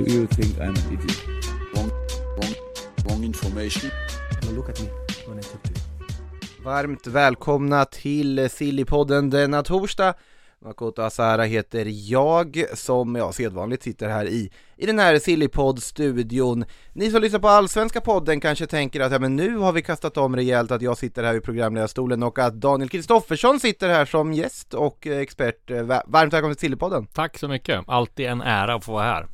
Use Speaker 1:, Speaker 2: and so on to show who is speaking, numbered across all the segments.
Speaker 1: Do you think I'm an idiot?
Speaker 2: Wrong, wrong, wrong information.
Speaker 3: Now look at me when I talk to you.
Speaker 4: Varmt välkomna till Sillypodden denna torsdag. Makoto Asara heter jag som, ja, sedvanligt sitter här i, i den här Sillypodd-studion. Ni som lyssnar på Allsvenska podden kanske tänker att ja, men nu har vi kastat om rejält att jag sitter här i programledarstolen och att Daniel Kristoffersson sitter här som gäst och eh, expert. Eh, va- Varmt välkommen till Sillypodden!
Speaker 5: Tack så mycket. Alltid en ära att få vara här.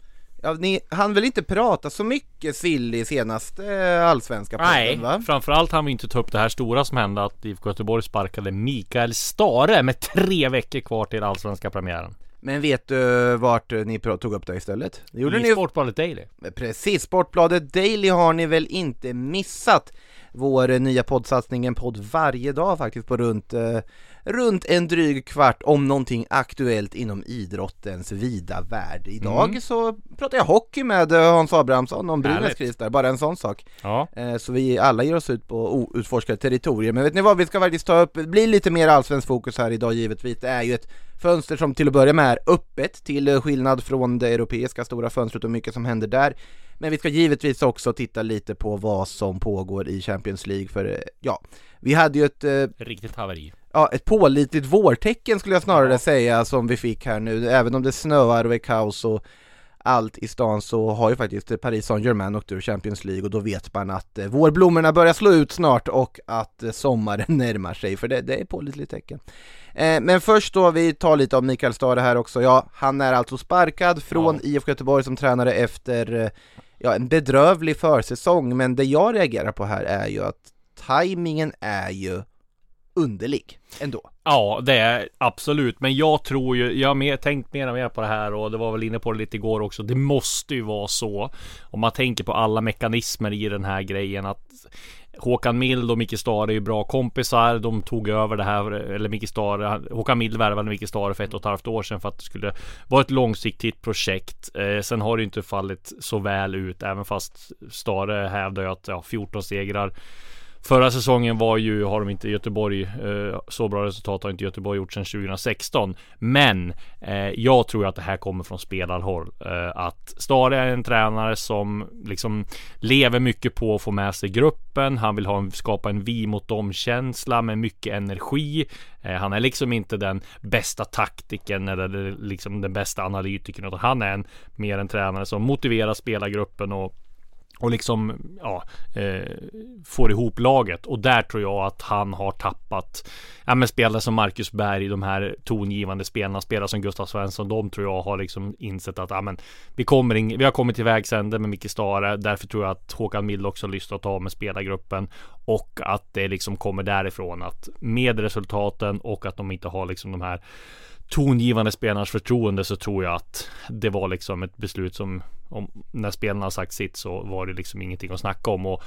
Speaker 4: Ja, ni hann väl inte prata så mycket Silly senaste eh, Allsvenska podden
Speaker 5: Nej,
Speaker 4: va?
Speaker 5: framförallt hann vi inte ta upp det här stora som hände att IFK Göteborg sparkade Mikael Stare med tre veckor kvar till allsvenska premiären.
Speaker 4: Men vet du vart eh, ni tog upp det istället? Det gjorde
Speaker 5: I
Speaker 4: ni
Speaker 5: Sportbladet Daily.
Speaker 4: Precis, Sportbladet Daily har ni väl inte missat? Vår eh, nya poddsatsning, en podd varje dag faktiskt på runt, eh, runt en dryg kvart om någonting aktuellt inom idrottens vida värld. Idag
Speaker 5: Mm.
Speaker 4: så pratar jag hockey med eh, Hans Abrahamsson om Brynäs kris där, bara en sån sak.
Speaker 5: Ja,
Speaker 4: Eh, Så vi alla ger oss ut på outforskade territorier. Men vet ni vad, vi ska faktiskt ta upp, det blir lite mer allsvensk fokus här idag givetvis. Det är ju ett fönster som till att börja med är öppet, till eh, skillnad från det europeiska stora fönstret och mycket som händer där. Men vi ska givetvis också titta lite på vad som pågår i Champions League, för ja, vi hade ju ett eh,
Speaker 5: riktigt haveri.
Speaker 4: Ja, ett pålitligt vårtecken skulle jag snarare
Speaker 5: Ja.
Speaker 4: säga som vi fick här nu. Även om det snöar och är kaos och allt i stan så har ju faktiskt Paris Saint-Germain åkt ur Champions League och då vet man att eh, vårblommorna börjar slå ut snart och att eh, sommaren närmar sig, för det, det är pålitligt tecken. Eh, men först då, vi tar lite av Mikael Stare här också. Ja, han är alltså sparkad från
Speaker 5: Ja.
Speaker 4: IFK Göteborg som tränare efter ja, en bedrövlig försäsong, men det jag reagerar på här är ju att tajmingen är ju underlig ändå.
Speaker 5: Ja, det är absolut. Men jag tror ju, jag har mer, tänkt mer och mer på det här och det var väl inne på det lite igår också. Det måste ju vara så. Om man tänker på alla mekanismer i den här grejen att Håkan Mild och Micke Stare är ju bra kompisar. De tog över det här, eller Micke Stare, Håkan Mild värvade Micke Stare för ett och ett halvt år sedan för att det skulle vara ett långsiktigt projekt. Eh, sen har det ju inte fallit så väl ut, även fast Stare hävdar ju att ja, 14 segrar Förra säsongen var ju, har de inte Göteborg, eh, så bra resultat har inte Göteborg gjort sedan 2016. Men eh, jag tror att det här kommer från spelarhåll. Eh, att Stare är en tränare som liksom lever mycket på att få med sig gruppen. Han vill ha en, skapa en vi mot dem känsla med mycket energi. Eh, han är liksom inte den bästa taktiken eller liksom den bästa analytikern. Utan han är en, mer en tränare som motiverar spelargruppen och och liksom ja, eh, får ihop laget. Och där tror jag att han har tappat ja, men spelare som Marcus Berg, de här tongivande spelarna, spelare som Gustav Svensson, de tror jag har liksom insett att ja, men, vi, kommer in, vi har kommit till vägs ände med Micke Stare, därför tror jag att Håkan Mild också har lyssnat av med spelargruppen. Och att det liksom kommer därifrån att med resultaten och att de inte har liksom de här tongivande spelarnas förtroende så tror jag att det var liksom ett beslut som om, när spelarna sagt sitt så var det liksom ingenting att snacka om och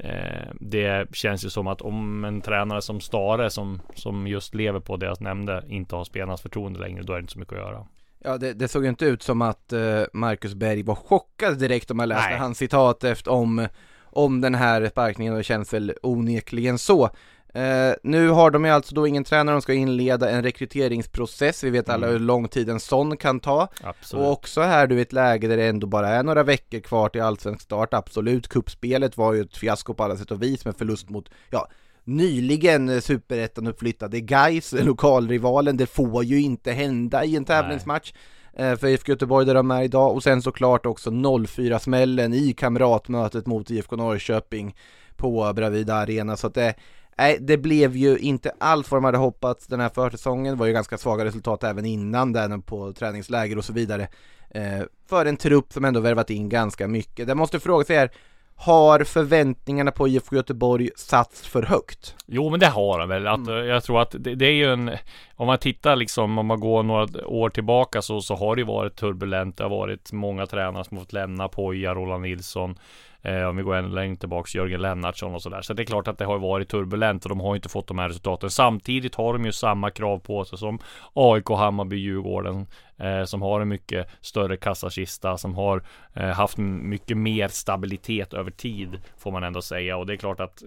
Speaker 5: eh, det känns ju som att om en tränare som Stare som, som just lever på det jag nämnde inte har spelarnas förtroende längre då är det inte så mycket att göra.
Speaker 4: Ja, det, det såg ju inte ut som att eh, Marcus Berg var chockad direkt om man läste
Speaker 5: Nej.
Speaker 4: hans citat efter om, om den här sparkningen och det känns väl onekligen så. Eh, nu har de ju alltså då ingen tränare, de ska inleda en rekryteringsprocess, vi vet alla
Speaker 5: Mm.
Speaker 4: hur lång tid en sån kan ta.
Speaker 5: Absolut.
Speaker 4: Och också här du i ett läge där det ändå bara är några veckor kvar till allsvensk start, absolut. Kuppspelet var ju ett fiasko på alla sätt och vis med förlust mot, ja, nyligen superettan uppflyttade Gais, lokalrivalen. Det får ju inte hända i en tävlingsmatch eh, för IFK Göteborg där de är idag. Och sen såklart också 0-4-smällen i kamratmötet mot IFK Norrköping på Bravida Arena. Så att det, nej, det blev ju inte allt vad de hade hoppats den här försäsongen. Det var ju ganska svaga resultat även innan den på träningsläger och så vidare. Eh, för en trupp som ändå värvat in ganska mycket. Det måste fråga sig här, har förväntningarna på IFK Göteborg satts för högt?
Speaker 5: Jo men det har han väl. Att, eh, Jag tror att det, det är ju en om man tittar liksom, om man går några år tillbaka så, så har det varit turbulent. Det har varit många tränare som har fått lämna Poja, Roland Nilsson. Eh, om vi går ännu längre tillbaks, Jörgen Lennartsson och sådär. Så det är klart att det har varit turbulent och de har inte fått de här resultaten. Samtidigt har de ju samma krav på sig som AIK, Hammarby, Djurgården. Eh, som har en mycket större kassakista, som har eh, haft mycket mer stabilitet över tid. Får man ändå säga. Och det är klart att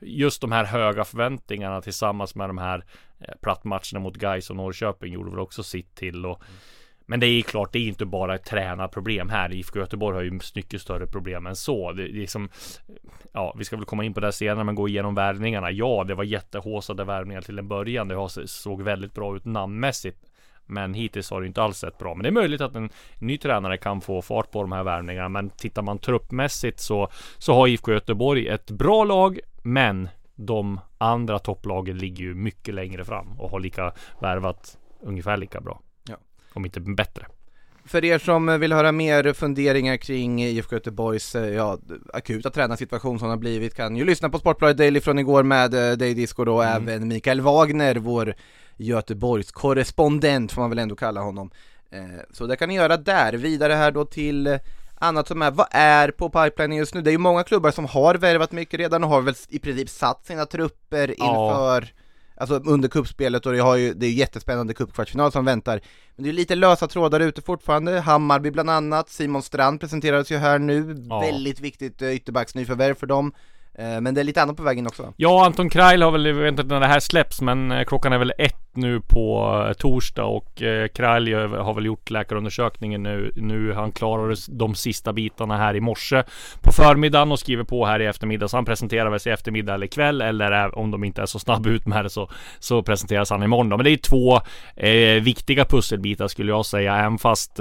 Speaker 5: just de här höga förväntningarna tillsammans med de här eh, plattmatcherna mot Gais och Norrköping gjorde väl också sitt till. Och, mm men det är klart, det är inte bara ett tränarproblem här. IFK Göteborg har ju mycket större problem än så. Det, det är som, ja, vi ska väl komma in på det senare, men gå igenom värvningarna. Ja, det var jättehåsade värvningar till en början. Det såg väldigt bra ut namnmässigt. Men hittills har det inte alls sett bra. Men det är möjligt att en ny tränare kan få fart på de här värvningarna. Men tittar man truppmässigt så, så har IFK Göteborg ett bra lag. Men de andra topplagen ligger ju mycket längre fram och har lika värvat ungefär lika bra. Om inte bättre.
Speaker 4: För er som vill höra mer funderingar kring IFK Göteborgs eh, ja, akuta tränarsituation som har blivit kan ju lyssna på Sportbladet Daily från igår med eh, dig Disco då, mm. även Mikael Wagner, vår Göteborgs korrespondent får man väl ändå kalla honom. Eh, så det kan ni göra där. Vidare här då till annat som är, vad är på pipeline just nu? Det är ju många klubbar som har värvat mycket redan och har väl i princip satt sina trupper inför ja. Alltså under kuppspelet och det, har ju, det är jättespännande cupkvartsfinal som väntar. Men det är lite lösa trådar ute fortfarande, Hammarby bland annat, Simon Strand presenterades ju här nu, ja. väldigt viktigt eh, ytterbacksnyförvärv för dem. Eh, men det är lite annat på vägen också.
Speaker 5: Ja, Anton Krail har väl, inte när det här släpps men eh, klockan är väl ett nu på eh, torsdag och eh, Kralj har väl gjort läkarundersökningen nu. Nu han klarade de sista bitarna här i morse på förmiddagen och skriver på här i eftermiddag. Så han presenterar väl sig i eftermiddag eller kväll eller om de inte är så snabba ut med det så, så presenteras han imorgon. Då. Men det är två eh, viktiga pusselbitar skulle jag säga, även fast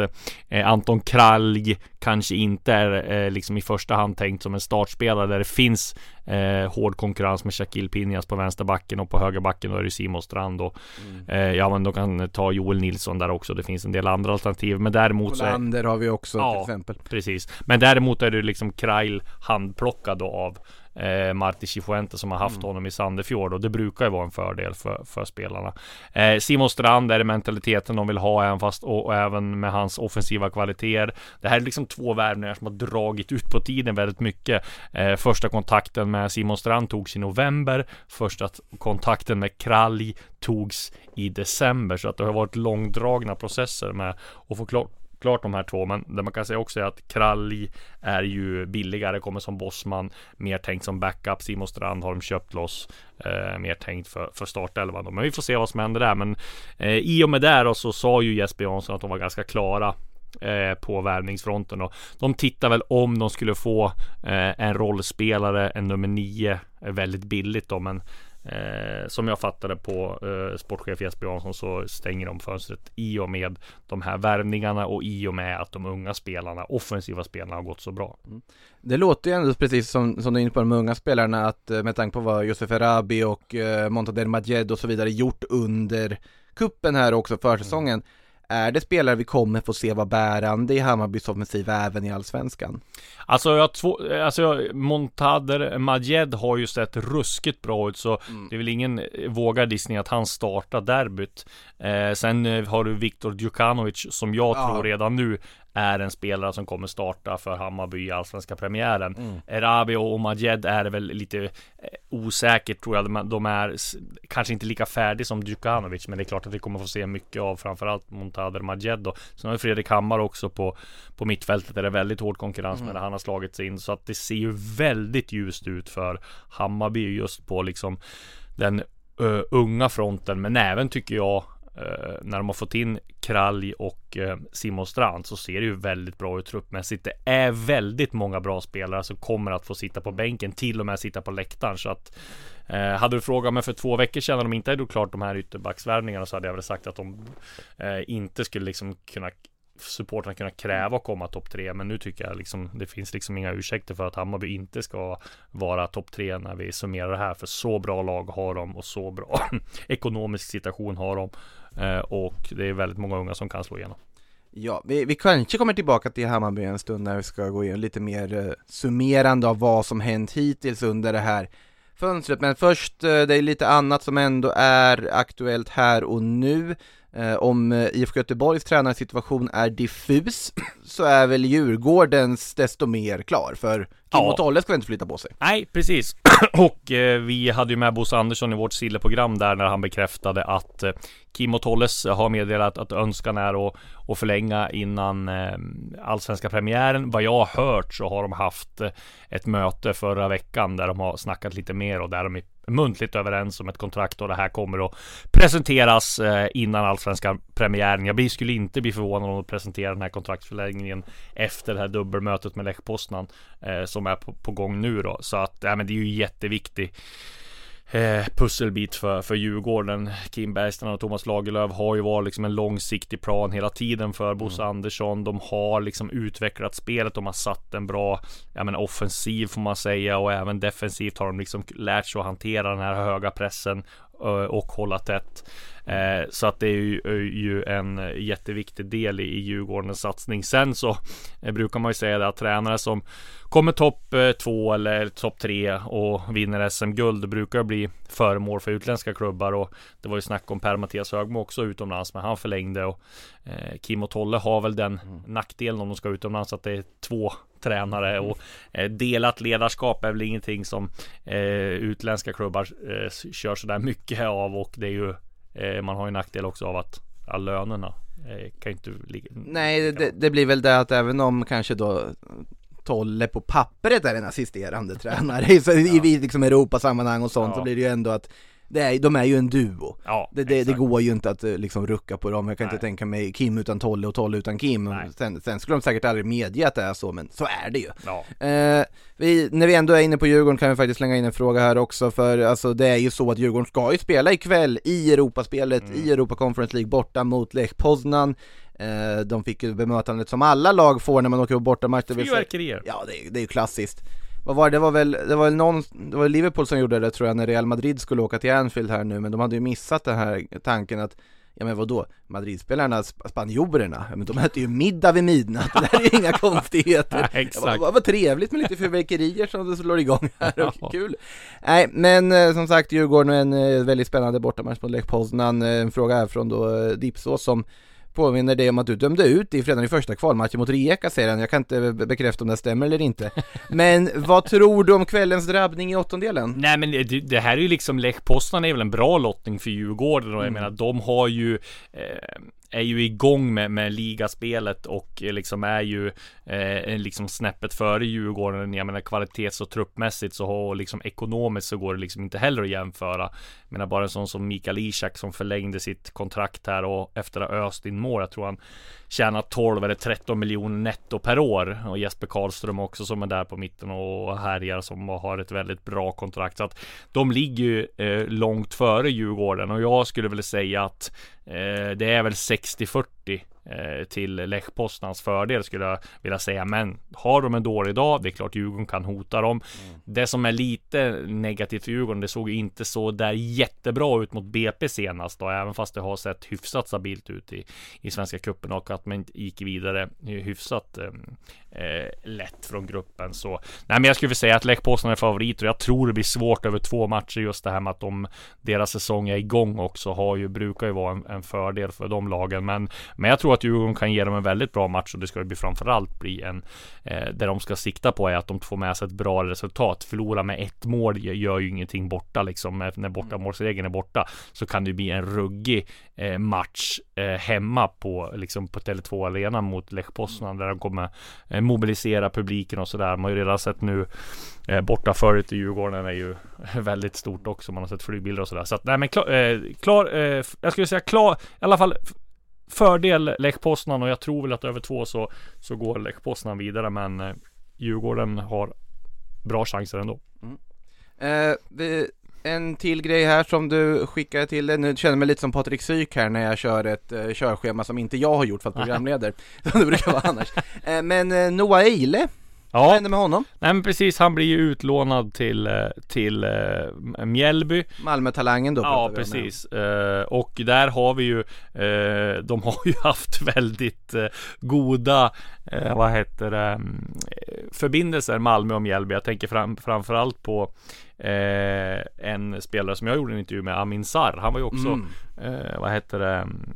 Speaker 5: eh, Anton Kralj kanske inte är eh, liksom i första hand tänkt som en startspelare där det finns eh, hård konkurrens med Shaquille Pinjas på vänsterbacken och på högerbacken då är det Simon Strand och mm. eh, ja men de kan ta Joel Nilsson där också. Det finns en del andra alternativ men däremot
Speaker 4: Olander
Speaker 5: så
Speaker 4: är, har vi också ja, till exempel.
Speaker 5: Precis, men däremot är det liksom Krail handplockad då av eh, Marti Cifuente som har haft mm. honom i Sandefjord och det brukar ju vara en fördel för, för spelarna. Eh, Simon Strand är det mentaliteten de vill ha även fast och, och, även med hans offensiva kvaliteter. Det här är liksom två värvningar som har dragit ut på tiden väldigt mycket. Eh, första kontakten med Simon Strand togs i november. Första kontakten med Kralj togs i december så att det har varit långdragna processer med att få klart klart de här två. Men det man kan säga också är att Kralj är ju billigare, kommer som bossman, mer tänkt som backup. Simon Strand har de köpt loss, eh, mer tänkt för, för startelvan. Men vi får se vad som händer där. Men eh, i och med det då så sa ju Jesper Jansson att de var ganska klara eh, på värvningsfronten och de tittar väl om de skulle få eh, en rollspelare, en nummer nio, eh, väldigt billigt då, men Eh, som jag fattade på eh, sportchef Jesper Jansson så stänger de fönstret i och med de här värvningarna och i och med att de unga spelarna, offensiva spelarna har gått så bra. Mm.
Speaker 4: Det låter ju ändå precis som, som du är inne på de unga spelarna att eh, med tanke på vad Josef Erabi och eh, Montader Majed och så vidare gjort under kuppen här också försäsongen mm är det spelare vi kommer få se vara bärande i Hammarbys offensiv även i Allsvenskan?
Speaker 5: Alltså jag två, alltså Montader Majed har ju sett ruskigt bra ut så mm. det är väl ingen vågad gissning att han startar derbyt. Eh, sen eh, har du Viktor Djukanovic som jag ja. tror redan nu är en spelare som kommer starta för Hammarby i allsvenska premiären. Mm. Erabi och Majed är väl lite eh, osäkert tror jag. De är kanske inte lika färdiga som Djukanovic, men det är klart att vi kommer få se mycket av framförallt Montader Majed då. Sen har vi Fredrik Hammar också på, på mittfältet där det är väldigt hård konkurrens mm. med han har slagit sig in. Så att det ser ju väldigt ljust ut för Hammarby just på liksom den uh, unga fronten. Men även tycker jag Uh, när de har fått in Kralj och uh, Simon Strand så ser det ju väldigt bra ut truppmässigt. Det är väldigt många bra spelare som kommer att få sitta på bänken, till och med sitta på läktaren. Så att uh, hade du frågat mig för två veckor sedan om de inte hade gjort klart de här ytterbacksvärvningarna så hade jag väl sagt att de inte skulle liksom kunna supportrarna kunna kräva att komma topp tre. Men nu tycker jag liksom det finns liksom inga ursäkter för att Hammarby inte ska vara topp tre när vi summerar det här. För så bra lag har de och så bra ekonomisk situation har de. Eh, och det är väldigt många unga som kan slå igenom.
Speaker 4: Ja, vi, vi kanske kommer tillbaka till Hammarby en stund när vi ska gå igenom lite mer eh, summerande av vad som hänt hittills under det här fönstret. Men först, eh, det är lite annat som ändå är aktuellt här och nu. Eh, om eh, IFK Göteborgs tränarsituation är diffus så är väl Djurgårdens desto mer klar för Kim
Speaker 5: Ja.
Speaker 4: ska inte flytta på sig.
Speaker 5: Nej, precis. Och eh, vi hade ju med Bosse Andersson i vårt silleprogram där när han bekräftade att eh, Kim och Tolles har meddelat att önskan är att, att förlänga innan eh, allsvenska premiären. Vad jag har hört så har de haft eh, ett möte förra veckan där de har snackat lite mer och där de är muntligt överens om ett kontrakt och det här kommer att presenteras eh, innan allsvenska premiären. Jag skulle inte bli förvånad om de presenterar den här kontraktsförlängningen efter det här dubbelmötet med Lech Poznan eh, som är på, på gång nu då. Så att ja, men det är ju jätteviktig eh, pusselbit för, för Djurgården. Kim Bergstrand och Thomas Lagerlöf har ju varit liksom en långsiktig plan hela tiden för Bosse Andersson. De har liksom utvecklat spelet. De har satt en bra ja, men offensiv får man säga och även defensivt har de liksom lärt sig att hantera den här höga pressen eh, och hålla tätt. Eh, Så att det är ju, är ju en jätteviktig del i i Djurgårdens satsning. Sen så eh, brukar man ju säga det att tränare som kommer topp eh, två eller topp tre och vinner SM-guld brukar bli föremål för utländska klubbar och det var ju snack om Per-Mattias Högmo också utomlands men han förlängde och eh, Kim och Tolle har väl den nackdelen om de ska utomlands att det är två tränare och eh, delat ledarskap är väl ingenting som eh, utländska klubbar eh, kör sådär mycket av och det är ju eh, man har ju nackdel också av att ja, lönerna eh, kan ju inte ligga
Speaker 4: Nej, det, det blir väl det att även om kanske då Tolle på pappret är en assisterande tränare i, i liksom Europasammanhang och sånt
Speaker 5: Ja.
Speaker 4: så blir det ju ändå att det är, de är ju en duo.
Speaker 5: Ja,
Speaker 4: Det, det, det går ju inte att eh, liksom rucka på dem, jag kan
Speaker 5: Nej.
Speaker 4: inte tänka mig Kim utan Tolle och Tolle utan Kim. Sen, sen skulle de säkert aldrig medge att det är så, men så är det ju.
Speaker 5: Ja.
Speaker 4: Eh, vi, när vi ändå är inne på Djurgården kan vi faktiskt slänga in en fråga här också för alltså det är ju så att Djurgården ska ju spela ikväll i Europaspelet
Speaker 5: Mm.
Speaker 4: i Europa Conference League borta mot Lech Poznan. Eh, de fick ju bemötandet som alla lag får när man åker på bortamatch.
Speaker 5: Fyrverkerier.
Speaker 4: Ja det det är ju klassiskt. Vad var det? Det var väl, det var väl någon, det var Liverpool som gjorde det tror jag när Real Madrid skulle åka till Anfield här nu men de hade ju missat den här tanken att Ja men vadå, Madridspelarna, sp- spanjorerna, men de äter ju middag vid midnatt, det där är ju inga konstigheter. Ja,
Speaker 5: exakt.
Speaker 4: Vad, vad, vad trevligt med lite fyrverkerier som det slår igång här,
Speaker 5: Ja.
Speaker 4: och kul! Nej men eh, som sagt Djurgården en eh, väldigt spännande bortamatch mot Lech Poznan, Eh, en fråga här från då Dipsås som påminner dig om att du dömde ut i redan i första kvalmatchen mot Rijeka säger han, jag kan inte be- bekräfta om det stämmer eller inte. Men vad tror du om kvällens drabbning i åttondelen?
Speaker 5: Nej men det, det här är ju liksom Lech Poznan är väl en bra lottning för Djurgården och jag menar de har ju eh, är ju igång med, med ligaspelet och liksom är ju eh, liksom snäppet före Djurgården. Jag menar kvalitets och truppmässigt så har och liksom ekonomiskt så går det liksom inte heller att jämföra. Jag menar bara en sån som Mikael Ishak som förlängde sitt kontrakt här och efter att ha öst in mål. Jag tror han tjänar 12 eller 13 miljoner netto per år och Jesper Karlström också som är där på mitten och härjar som har ett väldigt bra kontrakt. Så att de ligger ju eh, långt före Djurgården och jag skulle väl säga att det är väl 60-40 eh, till Lech Poznans fördel skulle jag vilja säga. Men har de en dålig dag, det är klart Djurgården kan hota dem. Det som är lite negativt för Djurgården, det såg ju inte så där jättebra ut mot BP senast då, även fast det har sett hyfsat stabilt ut i, i Svenska cupen och att man inte gick vidare hyfsat eh, lätt från gruppen. Så nej, men jag skulle vilja säga att Lech Poznan är favorit och jag tror det blir svårt över två matcher just det här med att de, deras säsong är igång också har ju, brukar ju vara en, en fördel för de lagen. Men, men jag tror att Djurgården kan ge dem en väldigt bra match och det ska ju bli framförallt bli en eh, där de ska sikta på är att de får med sig ett bra resultat. Förlora med ett mål gör ju ingenting borta liksom. När bortamålsregeln är borta så kan det bli en ruggig eh, match eh, hemma på liksom på Tele2 Arena mot Lech Poznan där de kommer eh, mobilisera publiken och sådär. Man har ju redan sett nu eh, borta förut i Djurgården är ju väldigt stort också. Man har sett flygbilder och sådär. Så att nej men klar, eh, klar eh, jag skulle säga klar, i alla fall fördel Lech Poznan och jag tror väl att över två så, så går Lech Poznan vidare men eh, Djurgården har bra chanser ändå. Mm.
Speaker 4: Eh, vi, en till grej här som du skickade till dig, nu känner jag mig lite som Patrik Syk här när jag kör ett eh, körschema som inte jag har gjort för att programleder, som det brukar vara annars. Eh, men eh, Noah Eile Vad
Speaker 5: Ja,
Speaker 4: händer med honom?
Speaker 5: nej men precis. Han blir ju utlånad till, eh, till eh, Mjällby.
Speaker 4: Malmö-talangen då
Speaker 5: Ja, precis. Eh, och där har vi ju, eh, de har ju haft väldigt eh, goda, vad heter det, mm, förbindelser Malmö och Mjällby. Jag tänker fram, framförallt på eh, en spelare som jag gjorde en intervju med, Amin Sarr. Han var ju också,
Speaker 4: Mm.
Speaker 5: eh, vad heter det, mm,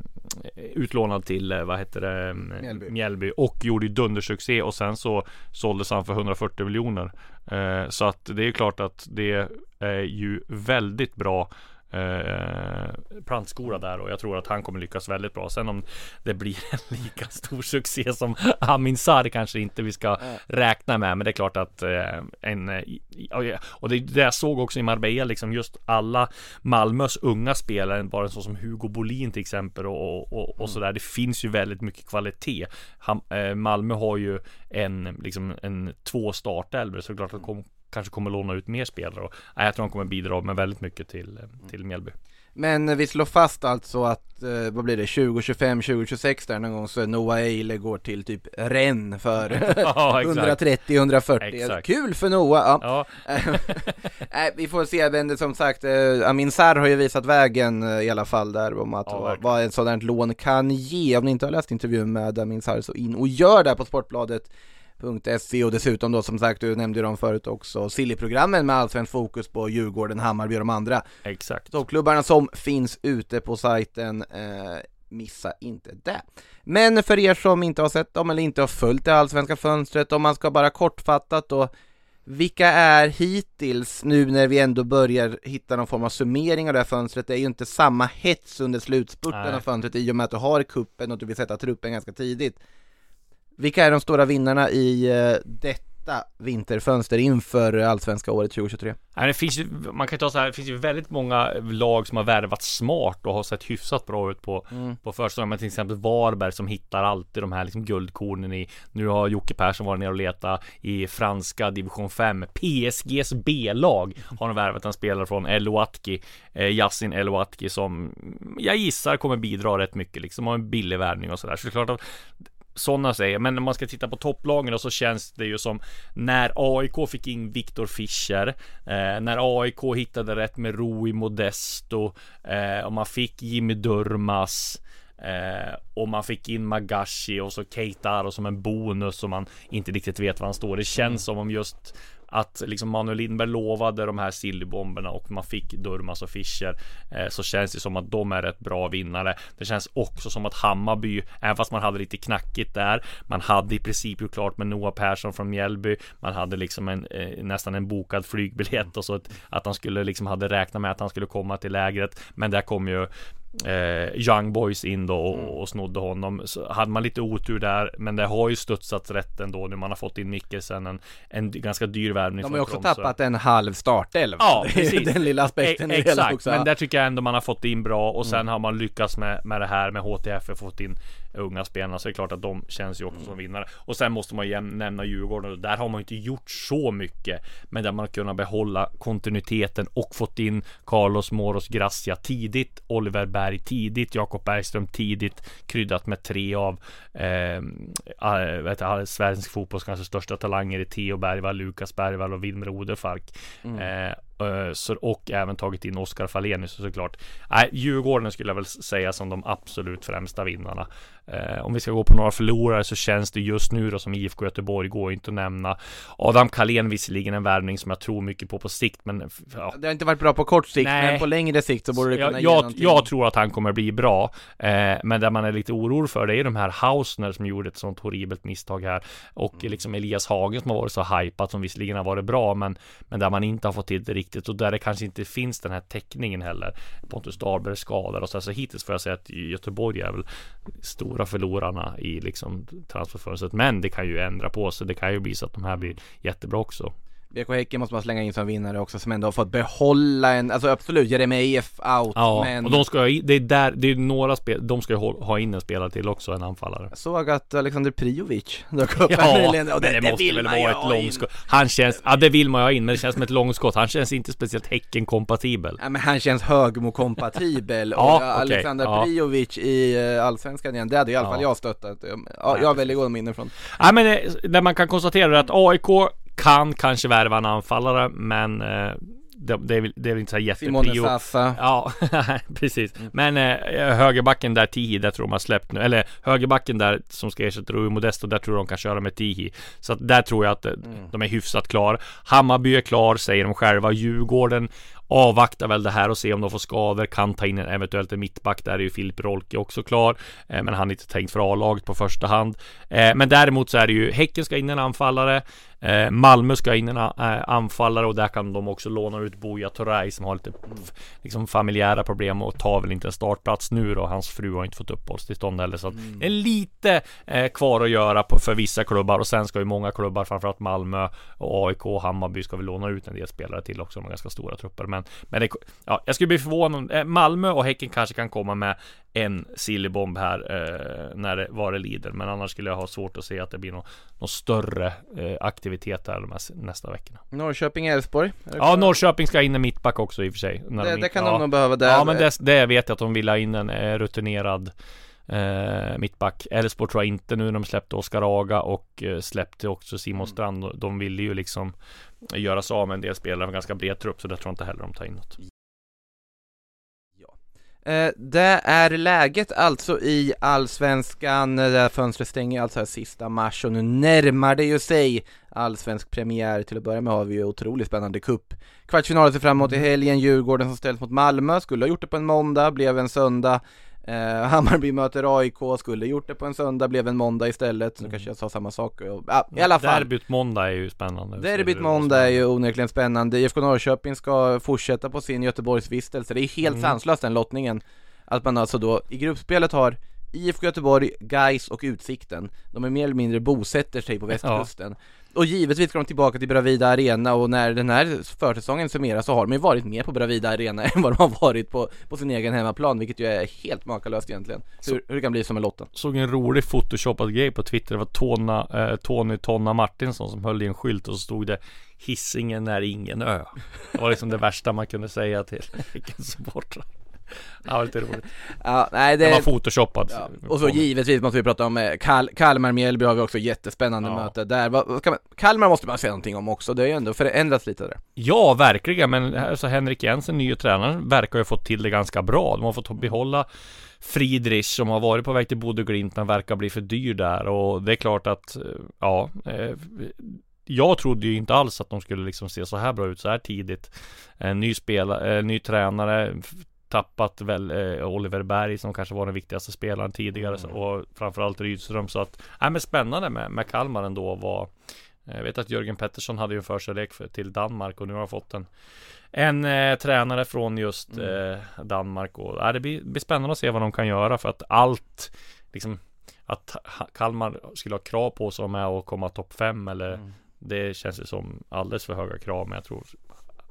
Speaker 5: utlånad till, eh, vad heter det, mm,
Speaker 4: Mjällby.
Speaker 5: Mjällby och gjorde ju dundersuccé och sen så såldes han för 140 miljoner. Eh, så att det är klart att det är ju väldigt bra eh, plantskola där och jag tror att han kommer lyckas väldigt bra. Sen om det blir en lika stor succé som Amin Sarr kanske inte vi ska räkna med. Men det är klart att eh, en eh, och det, det jag såg också i Marbella liksom just alla Malmös unga spelare, bara en sån som Hugo Bolin till exempel och, och, och sådär. Det finns ju väldigt mycket kvalitet. Han, eh, Malmö har ju en liksom en två startelver så det är klart att kanske kommer låna ut mer spelare. Och, nej, jag tror de kommer bidra med väldigt mycket till, eh, till Mjällby.
Speaker 4: Men eh, vi slår fast alltså att, eh, vad blir det, 2025, 2026 där någon gång så Noah Eile går till typ Rennes för
Speaker 5: Ja, exakt.
Speaker 4: 130-140.
Speaker 5: Exakt.
Speaker 4: Kul för Noah! Ja.
Speaker 5: Ja,
Speaker 4: Nej, vi får se, men som sagt, eh, Amin Sarr har ju visat vägen eh, i alla fall där om att
Speaker 5: Ja,
Speaker 4: vad, ett sådant lån kan ge. Om ni inte har läst intervjun med Amin Sarr så in och gör det på Sportbladet.se och dessutom då som sagt, du nämnde ju dem förut också, Silly-programmen med allsvenskt fokus på Djurgården, Hammarby och de andra
Speaker 5: exakt.
Speaker 4: toppklubbarna som finns ute på sajten. Eh, missa inte det. Men för er som inte har sett dem eller inte har följt det allsvenska fönstret, om man ska bara kortfattat då, vilka är hittills, nu när vi ändå börjar hitta någon form av summering av det här fönstret, det är ju inte samma hets under slutspurten av fönstret i och med att du har kuppen och du vill sätta truppen ganska tidigt. Vilka är de stora vinnarna i eh, detta vinterfönster inför allsvenska året 2023?
Speaker 5: Nej, det finns ju, man kan ta så här, det finns ju väldigt många lag som har värvat smart och har sett hyfsat bra ut på, på försäsongen. Men till exempel Varberg som hittar alltid de här liksom guldkornen i, nu har Jocke Persson varit nere och letat i franska division 5. PSGs B-lag har de värvat en spelare från El Ouatki, eh, Yassin El Ouatki som jag gissar kommer bidra rätt mycket liksom, har en billig värvning och sådär. Så det är klart att sådana säger, men när man ska titta på topplagen så känns det ju som när AIK fick in Viktor Fischer, eh, när AIK hittade rätt med Rui Modesto eh, och man fick Jimmy Durmas Eh, och man fick in Magashi och så Keitaro som en bonus som man inte riktigt vet var han står. Det känns som om just att liksom Manuel Lindberg lovade de här sillybomberna och man fick Durmas och Fischer eh, så känns det som att de är rätt bra vinnare. Det känns också som att Hammarby, även fast man hade lite knackigt där, man hade i princip gjort klart med Noah Persson från Mjällby, man hade liksom en, eh, nästan en bokad flygbiljett och så att, att han skulle liksom hade räknat med att han skulle komma till lägret, men där kom ju eh, Young Boys in då och, och snodde honom. Så hade man lite otur där, men det har ju studsats rätt ändå nu. Man har fått in Mikkelsen, en, en ganska dyr värvning
Speaker 4: De har ju också
Speaker 5: Tromsö.
Speaker 4: tappat en halv startelv.
Speaker 5: Ja, precis.
Speaker 4: Den lilla aspekten
Speaker 5: E-
Speaker 4: det hela
Speaker 5: Exakt.
Speaker 4: Mm.
Speaker 5: men där tycker jag ändå man har fått in bra och sen har man lyckats med, med det här med HTF fått in unga spelarna så det är klart att de känns ju också som vinnare. Och sen måste man ju nämna Djurgården och där har man ju inte gjort så mycket men där man har kunnat behålla kontinuiteten och fått in Carlos Moros Gracia tidigt, Oliver Berg tidigt, Jakob Bergström tidigt, kryddat med tre av eh, vet jag, svensk fotbolls kanske största talanger i Theo Bergvall, Lukas Bergvall och Wilmer Oderfalk. Eh, eh, så, och även tagit in Oskar Falenius såklart. Nej, Djurgården skulle jag väl säga som de absolut främsta vinnarna. Eh, om vi ska gå på några förlorare så känns det just nu då som IFK Göteborg går inte att nämna. Adam Kalén visserligen en värvning som jag tror mycket på på sikt, men ja,
Speaker 4: Det har inte varit bra på kort sikt,
Speaker 5: Nej.
Speaker 4: men på längre sikt så borde det kunna
Speaker 5: jag,
Speaker 4: ge
Speaker 5: jag,
Speaker 4: någonting.
Speaker 5: jag tror att han kommer bli bra. Eh, men där man är lite orolig för det är de här Hausner som gjorde ett sånt horribelt misstag här. Och
Speaker 4: Mm.
Speaker 5: liksom Elias Hagen som har varit så hypat som visserligen har varit bra men, men där man inte har fått till det riktigt och där det kanske inte finns den här täckningen heller. Pontus Dahlberg är skadad och så, så hittills får jag säga att Göteborg är väl stora förlorarna i liksom transferfönstret. Men det kan ju ändra på sig. Det kan ju bli så att de här blir jättebra också.
Speaker 4: BK Häcken måste man slänga in som vinnare också som ändå har fått behålla en, alltså absolut Jeremejeff out
Speaker 5: Ja,
Speaker 4: men
Speaker 5: och de ska ju, det är där, det är några spel, de ska ju ha in en spelare till också, en anfallare.
Speaker 4: jag såg att Alexander Prijovic dök upp
Speaker 5: Ja,
Speaker 4: här nyligen och
Speaker 5: men det, måste
Speaker 4: vill
Speaker 5: väl vara ett långskott. Han känns, ja det vill man ju ha in, men det känns som ett långskott. Han känns inte speciellt Häcken-kompatibel.
Speaker 4: Ja, men han känns Högmo-kompatibel
Speaker 5: Ja,
Speaker 4: och
Speaker 5: okej,
Speaker 4: Alexander
Speaker 5: ja.
Speaker 4: Prijovic i eh, Allsvenskan igen, det hade i alla fall
Speaker 5: Ja.
Speaker 4: jag stöttat. Ja, jag har väldigt goda minnen från.
Speaker 5: Ja men eh, det man kan konstatera är att AIK kan kanske värva en anfallare, men eh, det, det, är väl, det är väl inte så här
Speaker 4: Simone
Speaker 5: jätteprio. Ja, precis. Men eh, högerbacken där Tihi, där tror de har släppt nu. Eller högerbacken där som ska ersätta Rui Modesto, där tror de kan köra med Tihi. Så att där tror jag att eh, de är hyfsat klar. Hammarby är klar, säger de själva. Djurgården avvaktar väl det här och ser om de får skador. Kan ta in en eventuellt en mittback. Där är ju Filip Rolke också klar. Eh, men han är inte tänkt för A-laget på första hand. Eh, men däremot så är det ju Häcken ska in en anfallare. Eh, Malmö ska in en anfallare och där kan de också låna ut Buya Turay som har lite liksom familjära problem och tar väl inte en startplats nu då. Hans fru har inte fått uppehållstillstånd heller så att det är lite eh, kvar att göra på, för vissa klubbar och sen ska ju många klubbar, framförallt Malmö och AIK och Hammarby ska väl låna ut en del spelare till också. De har ganska stora trupper. Men, men det, ja, jag skulle bli förvånad. Eh, Malmö och Häcken kanske kan komma med en sillybomb här eh, när det, vad det lider. Men annars skulle jag ha svårt att se att det blir någon, någon större eh, aktivitet här de här nästa veckorna.
Speaker 4: Norrköping, Elfsborg. Är det
Speaker 5: Ja? Norrköping ska in en mittback också i och för sig.
Speaker 4: Det,
Speaker 5: in-
Speaker 4: det kan
Speaker 5: ja.
Speaker 4: de nog behöva där.
Speaker 5: Ja, men det, det vet jag att de vill ha in en eh, rutinerad eh, mittback. Elfsborg tror jag inte nu när de släppte Oskar Aga och eh, släppte också Simon Strand. De ville ju liksom göra sig av med en del spelare med ganska bred trupp, så det tror jag inte heller de tar in något.
Speaker 4: Eh, det är läget alltså i Allsvenskan, det här fönstret stänger alltså här sista mars och nu närmar det ju sig allsvensk premiär. Till att börja med har vi ju otroligt spännande cup. Kvartsfinalen ser fram emot i helgen, Djurgården som ställs mot Malmö, skulle ha gjort det på en måndag, blev en söndag. Eh, Hammarby möter AIK, skulle gjort det på en söndag, blev en måndag istället. Nu kanske jag sa samma sak. och- Ja, I alla fall.
Speaker 5: Derbyt måndag är ju spännande.
Speaker 4: Derbyt måndag är ju onekligen spännande. IFK Norrköping ska fortsätta på sin Göteborgsvistelse. Det är helt
Speaker 5: Mm.
Speaker 4: sanslöst den lottningen. Att man alltså då i gruppspelet har IFK Göteborg, Gais och Utsikten. De är mer eller mindre bosätter sig på västkusten. Och givetvis ska de tillbaka till Bravida Arena och när den här försäsongen summeras så har de ju varit mer på Bravida Arena än vad de har varit på, på sin egen hemmaplan, vilket ju är helt makalöst egentligen. Hur, hur det kan bli som en lotten.
Speaker 5: Såg en rolig photoshopad grej på Twitter. Det var Tona, eh, Tony Tonna Martinsson som höll i en skylt och så stod det Hisingen är ingen ö. Det var liksom det värsta man kunde säga till Häckensupportrar. Ja, lite roligt.
Speaker 4: Ja, nej det...
Speaker 5: Den var photoshoppad.
Speaker 4: Ja, och så givetvis måste vi prata om eh, Kal Kalmar-Mjällby har vi också jättespännande
Speaker 5: Ja.
Speaker 4: möte där. Vad, man, Kalmar måste man säga någonting om också, det har ju ändå förändrats lite där.
Speaker 5: Ja, verkligen. Men alltså, Henrik Jensen, nye tränaren, verkar ju ha fått till det ganska bra. De har fått behålla Friedrich som har varit på väg till Bodø Glimt men verkar bli för dyr där och det är klart att eh, ja eh, jag trodde ju inte alls att de skulle liksom se så här bra ut så här tidigt. En ny spelare, ny tränare tappat väl eh, Oliver Berg som kanske var den viktigaste spelaren tidigare så- och framförallt Rydström så att, nej men spännande med, med Kalmar ändå var jag vet att Jörgen Pettersson hade ju en förkärlek för, till Danmark och nu har han fått en en eh, tränare från just eh, Danmark och ja, det blir, blir spännande att se vad de kan göra för att allt liksom att Kalmar skulle ha krav på sig med att komma topp fem eller det känns ju som alldeles för höga krav men jag tror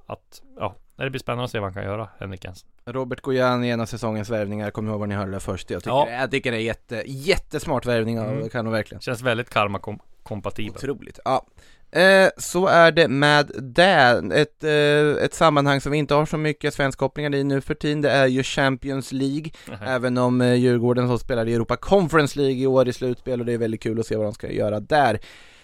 Speaker 5: att ja, det blir spännande att se vad han kan göra Henrik Jensen.
Speaker 4: Robert Gojan i ena säsongens värvningar, kommer ihåg var ni hörde det först. Jag tycker,
Speaker 5: Ja.
Speaker 4: jag tycker det är jätte, jättesmart värvning av
Speaker 5: Mm.
Speaker 4: kan de verkligen.
Speaker 5: Känns väldigt karma kom kompatibel.
Speaker 4: Otroligt, ja. Eh, så är det med det. Ett, eh, ett sammanhang som vi inte har så mycket svenskkopplingar i nu för tiden, det är ju Champions League. Även om eh, Djurgården så spelar i Europa Conference League i år i slutspel och det är väldigt kul att se vad de ska göra där.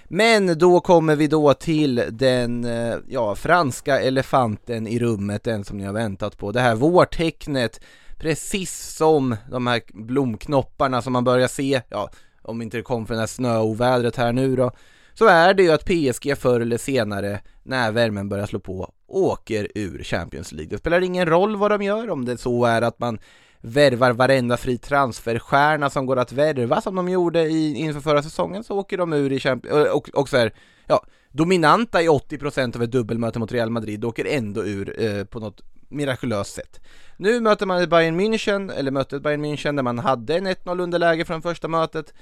Speaker 4: Men då kommer vi då till den, eh, ja, franska elefanten i rummet, den som ni har väntat på. Det här vårtecknet, precis som de här blomknopparna som man börjar se, ja, om inte det kom för det här snöovädret här nu då, så är det ju att PSG förr eller senare, när värmen börjar slå på, åker ur Champions League. Det spelar ingen roll vad de gör, om det så är att man värvar varenda fri transferstjärna som går att värva som de gjorde i, inför förra säsongen så åker de ur i Champions eh, och, och så här, ja, dominanta i 80% av ett dubbelmöte mot Real Madrid åker ändå ur eh, på något mirakulöst sätt. Nu möter man Bayern München, eller mötet Bayern München där man hade en 1-0 underläge från första mötet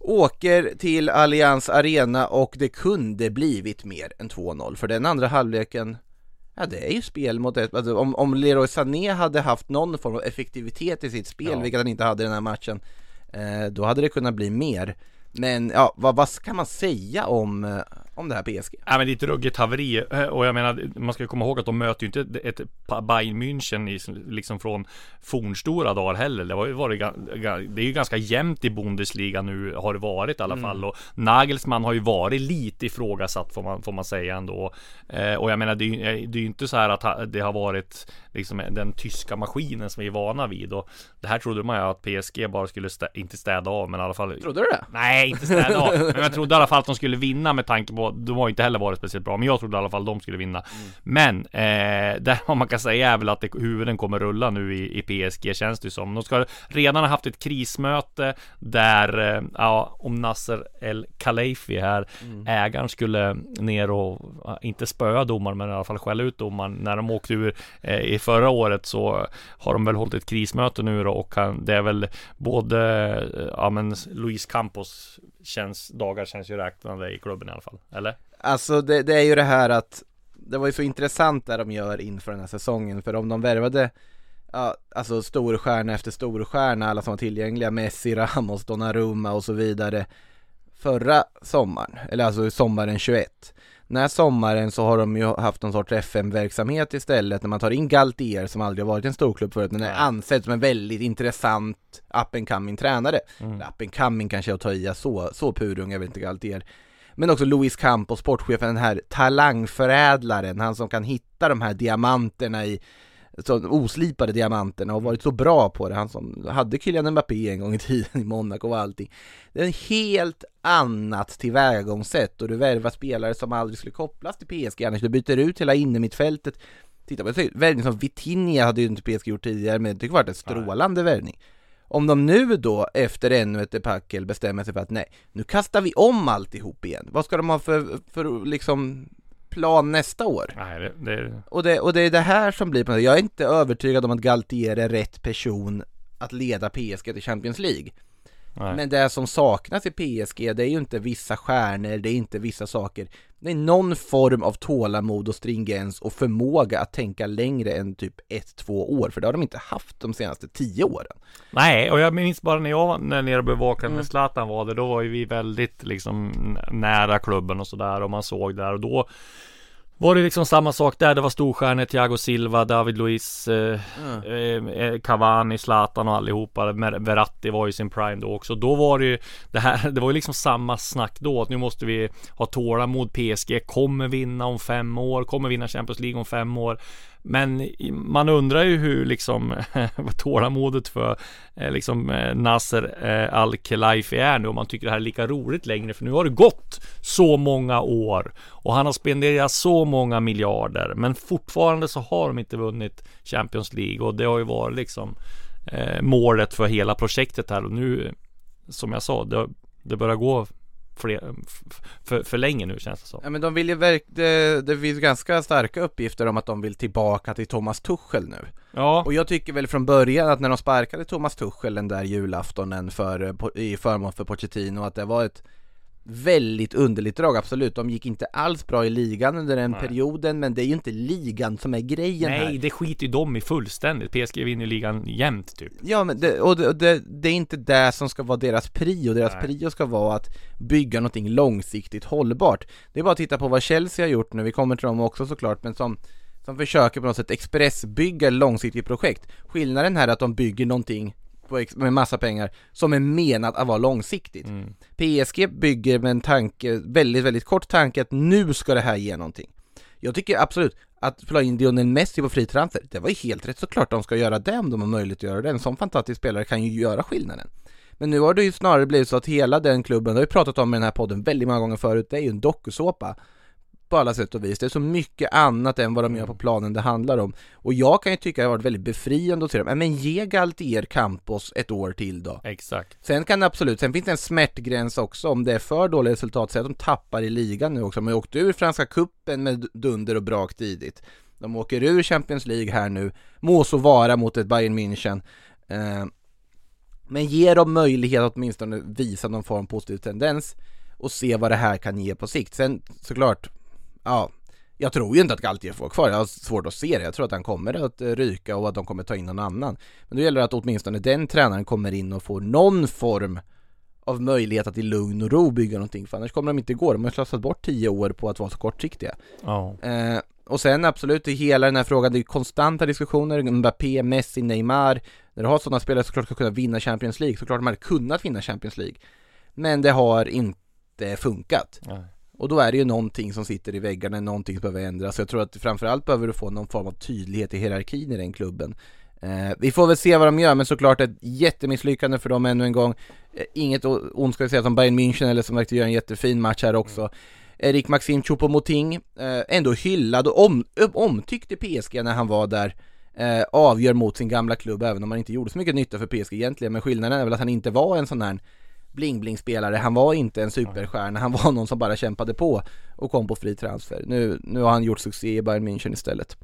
Speaker 4: åker till Allianz Arena och det kunde blivit mer än 2-0 för den andra halvleken Ja det är ju spel mot ett, alltså, om, om Leroy Sané hade haft någon form av effektivitet i sitt spel,
Speaker 5: Ja.
Speaker 4: vilket han inte hade i den här matchen eh, Då hade det kunnat bli mer Men ja, vad, vad kan man säga om, eh, om det här PSG?
Speaker 5: Ja men det är ett ruggigt haveri eh, och jag menar man ska komma ihåg att de möter ju inte ett, Bayern München i, liksom från fornstora dagar heller. Det, var ju varit, det är ju ganska jämnt i Bundesliga nu har det varit i alla fall och Nagelsmann har ju varit lite ifrågasatt får man, får man säga ändå. Eh, och jag menar det är ju det är ju inte så här att det har varit liksom den tyska maskinen som vi är vana vid. Och det här trodde man ju att PSG bara skulle stä, inte städa av men i alla fall
Speaker 4: Trodde du det?
Speaker 5: Nej, inte städa av. Men jag trodde i alla fall att de skulle vinna med tanke på De har ju inte heller varit speciellt bra Men jag trodde i alla fall att de skulle vinna. Men eh, det vad man kan säga är väl att det, huvuden kommer rulla nu i, i PSG känns det som. De ska redan ha haft ett krismöte Där, eh, ja, om Nasser El Khelaifi här Ägaren skulle ner och Inte spöa domaren men i alla fall skälla ut domaren När de åkte ur eh, i förra året så Har de väl hållit ett krismöte nu då och han, det är väl både eh, Ja men Luis Campos känns, dagar känns ju räknade i klubben i alla fall, eller?
Speaker 4: Alltså det, det är ju det här att Det var ju så intressant det de gör inför den här säsongen för om de värvade Ja, alltså storstjärna efter storstjärna, alla som var tillgängliga, Messi, Ramos, Donnarumma och så vidare Förra sommaren, eller alltså sommaren 21 den här sommaren så har de ju haft någon sorts FM-verksamhet istället när man tar in Galtier som aldrig har varit en storklubb förut men är ansedd som en väldigt intressant up and coming tränare.
Speaker 5: Mm.
Speaker 4: Up and coming kanske jag tar i, så, så purung är väl inte Galtier. Men också Luis Campos, sportchefen, den här talangförädlaren, han som kan hitta de här diamanterna i så oslipade diamanterna och varit så bra på det, han som hade Kylian Mbappé en gång i tiden i Monaco och allting. Det är ett helt annat tillvägagångssätt och du värvar spelare som aldrig skulle kopplas till PSG annars, du byter ut hela innermittfältet. Titta på värvning som Vitinha hade ju inte PSG gjort tidigare men det tycker jag varit en strålande värvning. Om de nu då efter ännu ett debacle bestämmer sig för att nej, nu kastar vi om alltihop igen. Vad ska de ha för, för liksom plan nästa år?
Speaker 5: Nej, det, det,
Speaker 4: Och det, och det är det här som blir på något Jag är inte övertygad om att Galtier är rätt person att leda PSG till Champions League.
Speaker 5: nej.
Speaker 4: Men det som saknas i PSG, det är ju inte vissa stjärnor, det är inte vissa saker. Det är någon form av tålamod och stringens och förmåga att tänka längre än typ ett, två år, för det har de inte haft de senaste tio åren.
Speaker 5: Nej, och jag minns bara när jag var när nere och bevakade
Speaker 4: Mm.
Speaker 5: när Zlatan var där, då var ju vi väldigt liksom nära klubben och sådär och man såg där och då var det liksom samma sak där, det var storstjärnor, Thiago Silva, David Luiz, eh,
Speaker 4: Mm.
Speaker 5: eh, Cavani, Zlatan och allihopa, Verratti var ju sin prime då också. Då var det ju det här, det var ju liksom samma snack då, att nu måste vi ha tålamod, PSG kommer vinna om fem år, kommer vinna Champions League om fem år. Men man undrar ju hur liksom tålamodet för eh, liksom eh, Nasser eh, Al-Khelaifi är nu om man tycker det här är lika roligt längre för nu har det gått så många år och han har spenderat så många miljarder men fortfarande så har de inte vunnit Champions League och det har ju varit liksom målet för hela projektet här och nu som jag sa det, det börjar gå fler, för, för länge nu känns det som.
Speaker 4: Ja men de vill ju verk- det, det finns ganska starka uppgifter om att de vill tillbaka till Thomas Tuchel nu.
Speaker 5: Ja,
Speaker 4: Och jag tycker väl från början att när de sparkade Thomas Tuchel den där julaftonen för, i förmån för Pochettino att det var ett väldigt underligt drag, absolut. De gick inte alls bra i ligan under den
Speaker 5: Nej.
Speaker 4: perioden, men det är ju inte ligan som är grejen här.
Speaker 5: nej det skiter ju de i fullständigt. PSG vinner ligan jämt typ.
Speaker 4: Ja men det, och det, och det, det är inte det som ska vara deras prio, deras
Speaker 5: Nej.
Speaker 4: prio ska vara att bygga någonting långsiktigt hållbart. Det är bara att titta på vad Chelsea har gjort nu, vi kommer till dem också såklart, men som som försöker på något sätt expressbygga långsiktigt projekt. Skillnaden här är att de bygger någonting på med massa pengar som är menat att vara långsiktigt.
Speaker 5: Mm.
Speaker 4: PSG bygger med en tanke, väldigt, väldigt kort tanke att nu ska det här ge någonting. Jag tycker absolut att få in Lionel Messi på fri transfer, det var ju helt rätt såklart de ska göra det om de har möjlighet att göra det. En sån fantastisk spelare kan ju göra skillnaden. Men nu har det ju snarare blivit så att hela den klubben, det har vi pratat om i den här podden väldigt många gånger förut, det är ju en dokusåpa på alla sätt och vis. Det är så mycket annat än vad de gör på planen det handlar om. Och jag kan ju tycka det har varit väldigt befriande att se dem. Men ge Galtier Campos ett år till då.
Speaker 5: Exakt.
Speaker 4: Sen kan det absolut, sen finns det en smärtgräns också om det är för dåliga resultat, säg att de tappar i ligan nu också. De har ju åkt ur Franska Cupen med dunder och brak tidigt. De åker ur Champions League här nu, må så vara mot ett Bayern München. Eh, Men ge dem möjlighet att åtminstone visa någon form av positiv tendens och se vad det här kan ge på sikt. Sen såklart, ja, jag tror ju inte att Galtier får kvar, jag har svårt att se det. Jag tror att han kommer att eh, ryka och att de kommer ta in någon annan. Men då gäller det att åtminstone den tränaren kommer in och får någon form av möjlighet att i lugn och ro bygga någonting, för annars kommer de inte gå. De har slösat bort tio år på att vara så kortsiktiga.
Speaker 5: Ja.
Speaker 4: Eh, och sen absolut i hela den här frågan, det är konstanta diskussioner, Mbappé, Messi, Neymar. När du har sådana spelare såklart ska kunna vinna Champions League, såklart de hade kunnat vinna Champions League. Men det har inte funkat.
Speaker 5: Nej.
Speaker 4: Och då är det ju någonting som sitter i väggarna, någonting som behöver ändras. Så jag tror att framförallt behöver du få någon form av tydlighet i hierarkin i den klubben. Eh, vi får väl se vad de gör, men såklart ett jättemisslyckande för dem ännu en gång. Eh, inget ont ska jag säga som Bayern München eller som verkligen gör en jättefin match här också. Erik Maxim Choupo-Moting, eh, ändå hyllad och om, omtyckt i PSG när han var där. Eh, avgör mot sin gamla klubb även om han inte gjorde så mycket nytta för PSG egentligen. Men skillnaden är väl att han inte var en sån här bling-bling-spelare. Han var inte en superstjärna, han var någon som bara kämpade på och kom på fri transfer. Nu, nu har han gjort succé i Bayern München istället.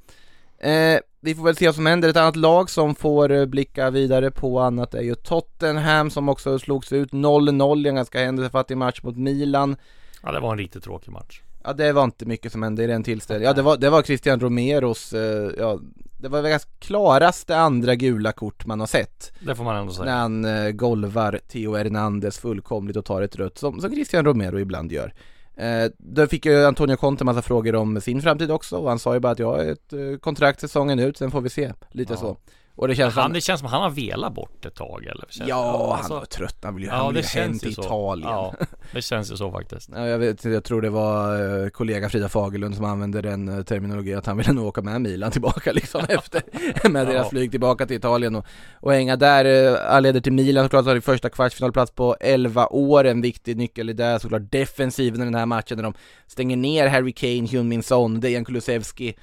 Speaker 4: Eh, vi får väl se vad som händer. Ett annat lag som får eh, blicka vidare på annat är ju Tottenham som också slogs ut 0-0 i en ganska händelsefattig match mot Milan.
Speaker 5: ja, det var en riktigt tråkig match.
Speaker 4: Ja det var inte mycket som hände i den tillställningen. Ja det var, det var Christian Romeros, eh, ja det var väl klaraste andra gula kort man har sett.
Speaker 5: Det får man ändå säga.
Speaker 4: När han eh, golvar Theo Hernandez fullkomligt och tar ett rött som, som Christian Romero ibland gör. Eh, då fick ju Antonio Conte massa frågor om sin framtid också och han sa ju bara att jag har ett eh, kontrakt säsongen ut, sen får vi se. Lite
Speaker 5: Ja.
Speaker 4: så. Och det känns
Speaker 5: han,
Speaker 4: som...
Speaker 5: det känns som han har velat bort ett tag eller? Känns,
Speaker 4: Ja,
Speaker 5: alltså-
Speaker 4: han var trött, han vill ju,
Speaker 5: Ja,
Speaker 4: han vill ju hem till
Speaker 5: så.
Speaker 4: Italien.
Speaker 5: Ja, det känns ju så faktiskt.
Speaker 4: Ja, jag vet jag tror det var eh, kollega Frida Fagerlund som använde den eh, terminologin att han ville nog åka med Milan tillbaka liksom efter med deras
Speaker 5: Ja.
Speaker 4: flyg tillbaka till Italien och, och hänga där. Eh, Han leder till Milan såklart, har första kvartsfinalplats på 11 år, en viktig nyckel i det såklart defensiven i den här matchen när de stänger ner Harry Kane, Hyun-Min Son, Dejan Kulusevski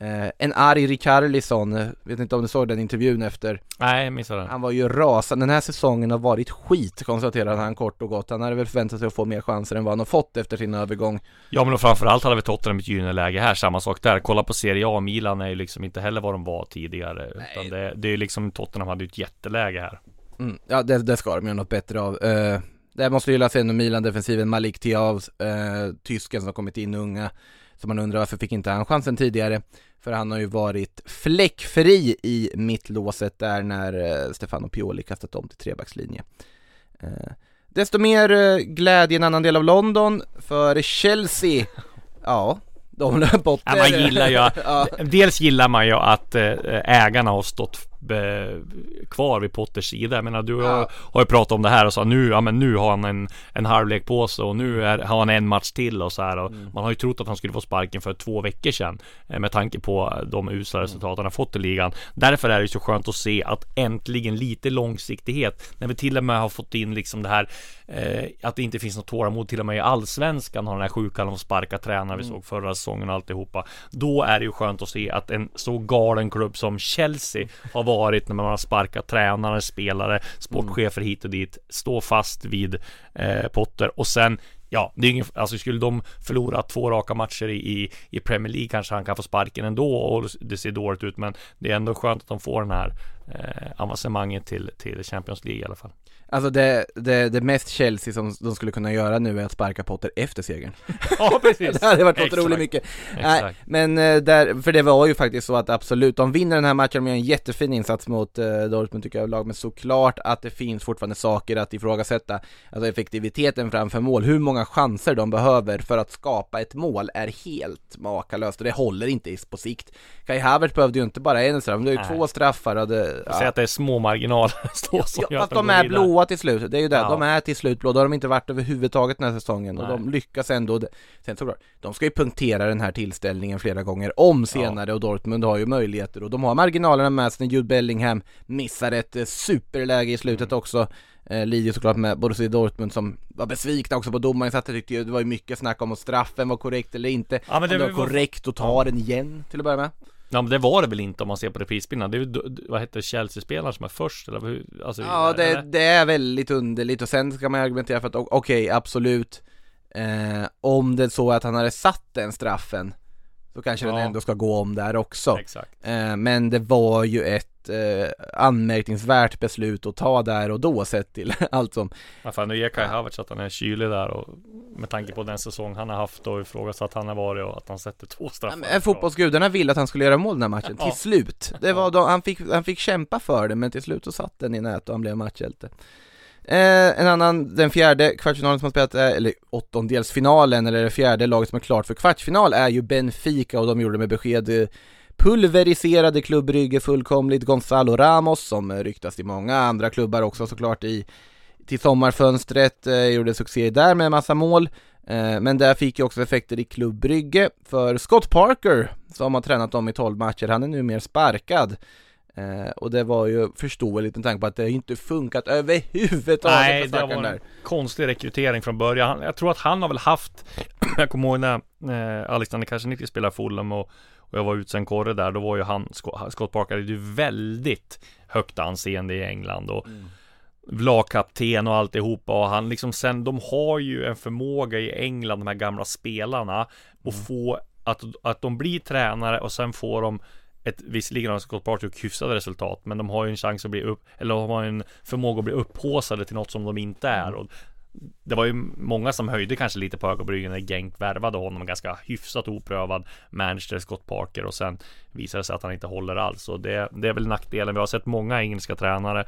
Speaker 4: Eh, en arg Rickarlison, eh, vet inte om du såg den intervjun efter
Speaker 5: Nej, jag missade den.
Speaker 4: Han var ju rasande, den här säsongen har varit skit konstaterade han kort och gott Han hade väl förväntat sig att få mer chanser än vad han har fått efter sin övergång
Speaker 5: Ja men och framförallt hade vi Tottenham ett gynnande läge här, samma sak där. Kolla på Serie A, Milan är ju liksom inte heller vad de var tidigare. Utan det, det är ju liksom Tottenham hade ju ett jätteläge här.
Speaker 4: mm, Ja det, det ska de göra något bättre av eh, Det måste ju sig ändå Milan-defensiven, Malik Thiaw, eh, tysken som har kommit in unga Så man undrar varför fick inte han chansen tidigare? För han har ju varit fläckfri i mittlåset där när eh, Stefano Pioli kastat om till trebackslinje eh, Desto mer eh, glädje i en annan del av London för Chelsea Ja, de löp bort
Speaker 5: Ja, man gillar ju,
Speaker 4: ja.
Speaker 5: dels gillar man ju att ägarna har stått eh, kvar vid Potters sida. Jag menar du har,
Speaker 4: Ja.
Speaker 5: har ju pratat om det här och sa nu, ja men nu har han en, en halvlek på sig och nu är, har han en match till och så här. Och
Speaker 4: Mm.
Speaker 5: Man har ju trott att han skulle få sparken för två veckor sedan. eh, Med tanke på de usla
Speaker 4: Mm.
Speaker 5: resultat han har fått i ligan. Därför är det så skönt att se att äntligen lite långsiktighet. När vi till och med har fått in liksom det här eh, att det inte finns något tålamod till och med i allsvenskan har den här sjukan om sparka tränare vi såg förra säsongen och alltihopa. Då är det ju skönt att se att en så galen klubb som Chelsea har varit när man har sparkat tränare, spelare, sportchefer hit och dit. Stå fast vid eh, Potter och sen Ja, det är ingen, alltså skulle de förlora två raka matcher i, i, i Premier League kanske han kan få sparken ändå och det ser dåligt ut men det är ändå skönt att de får den här eh, avancemanget till, till Champions League i alla fall.
Speaker 4: Alltså det, det, det mest Chelsea som de skulle kunna göra nu är att sparka Potter efter segern.
Speaker 5: Ja, precis.
Speaker 4: Det hade varit
Speaker 5: Exakt.
Speaker 4: otroligt mycket Nej, men eh, där, för det var ju faktiskt så att absolut, de vinner den här matchen, de gör en jättefin insats mot eh, Dortmund tycker jag överlag, men såklart att det finns fortfarande saker att ifrågasätta. Alltså effektiviteten framför mål, hur många chanser de behöver för att skapa ett mål är helt makalöst och det håller inte på sikt. Kai Havertz behövde ju inte bara en straff, men det är ju två straffar och det,
Speaker 5: Jag säger att det är små marginaler så, som
Speaker 4: Ja, fast
Speaker 5: att
Speaker 4: de är
Speaker 5: vidare.
Speaker 4: Blåa till slut, det är ju det,
Speaker 5: Ja.
Speaker 4: de är till slut blå, det har de inte varit överhuvudtaget den här säsongen och
Speaker 5: Nej.
Speaker 4: de lyckas ändå Sen såklart, de ska ju punktera den här tillställningen flera gånger om senare och Dortmund har ju möjligheter och de har marginalerna med sig när Jude Bellingham missar ett eh, superläge i slutet
Speaker 5: Mm.
Speaker 4: också eh, Lider såklart med Borussia Dortmund som var besvikna också på domaren så att jag tyckte ju det var ju mycket snack om om straffen var korrekt eller inte
Speaker 5: Ja, men det
Speaker 4: Om det var- korrekt att ta den igen till att börja med
Speaker 5: Ja men det var det väl inte om man ser på reprisbilderna. Det är ju, vad heter Chelsea-spelaren som är först eller hur? Alltså,
Speaker 4: Ja, det,
Speaker 5: eller?
Speaker 4: det är väldigt underligt och sen ska man argumentera för att okej, absolut eh, Om det är så att han hade satt den straffen så kanske den
Speaker 5: Ja.
Speaker 4: ändå ska gå om där också. Eh, men det var ju ett eh, anmärkningsvärt beslut att ta där och då sett till allt som
Speaker 5: Ja, fan, nu ger Kai Havertz att han är kylig där och med tanke på den säsong han har haft och ifrågasatt han har varit och att han sätter två straffar.
Speaker 4: Men Fotbollsgudarna ville att han skulle göra mål den här matchen,
Speaker 5: Ja.
Speaker 4: till slut. Det var då, han, fick, han fick kämpa för det, men till slut så satt den i nät och han blev matchhjälte. Eh, en annan, den fjärde kvartsfinalen som har spelat, eh, eller åttondelsfinalen, eller det fjärde laget som är klart för kvartsfinal är ju Benfica och de gjorde med besked eh, pulveriserade klubbrygge fullkomligt. Gonzalo Ramos som ryktas i många andra klubbar också såklart i till sommarfönstret, eh, gjorde succé där med massa mål. Eh, Men där fick ju också effekter i klubbrygge för Scott Parker som har tränat dem i 12 matcher, han är nu mer sparkad eh, Och det var ju förståeligt med tanke på att det inte funkat överhuvudtaget
Speaker 5: Nej, det var
Speaker 4: där.
Speaker 5: en konstig rekrytering från början. Han- Jag tror att han har väl haft, jag kommer ihåg när eh, Alexander Kasanicki spelade Fulham och, och jag var utsänd korre där, då var ju han, Scott Parker, hade ju väldigt högt anseende i England och lagkapten och alltihopa och han liksom sen, de har ju en förmåga i England, de här gamla spelarna, att få att, att de blir tränare och sen får de ett, visserligen har Scott Parker hyfsade resultat, men de har ju en chans att bli upp, eller de har en förmåga att bli upphåsade till något som de inte är. Och det var ju många som höjde kanske lite på ögonbrynen när Genk värvade honom, ganska hyfsat oprövad manager Scott Parker och sen visade det sig att han inte håller alls. Och det, det är väl nackdelen. Vi har sett många engelska tränare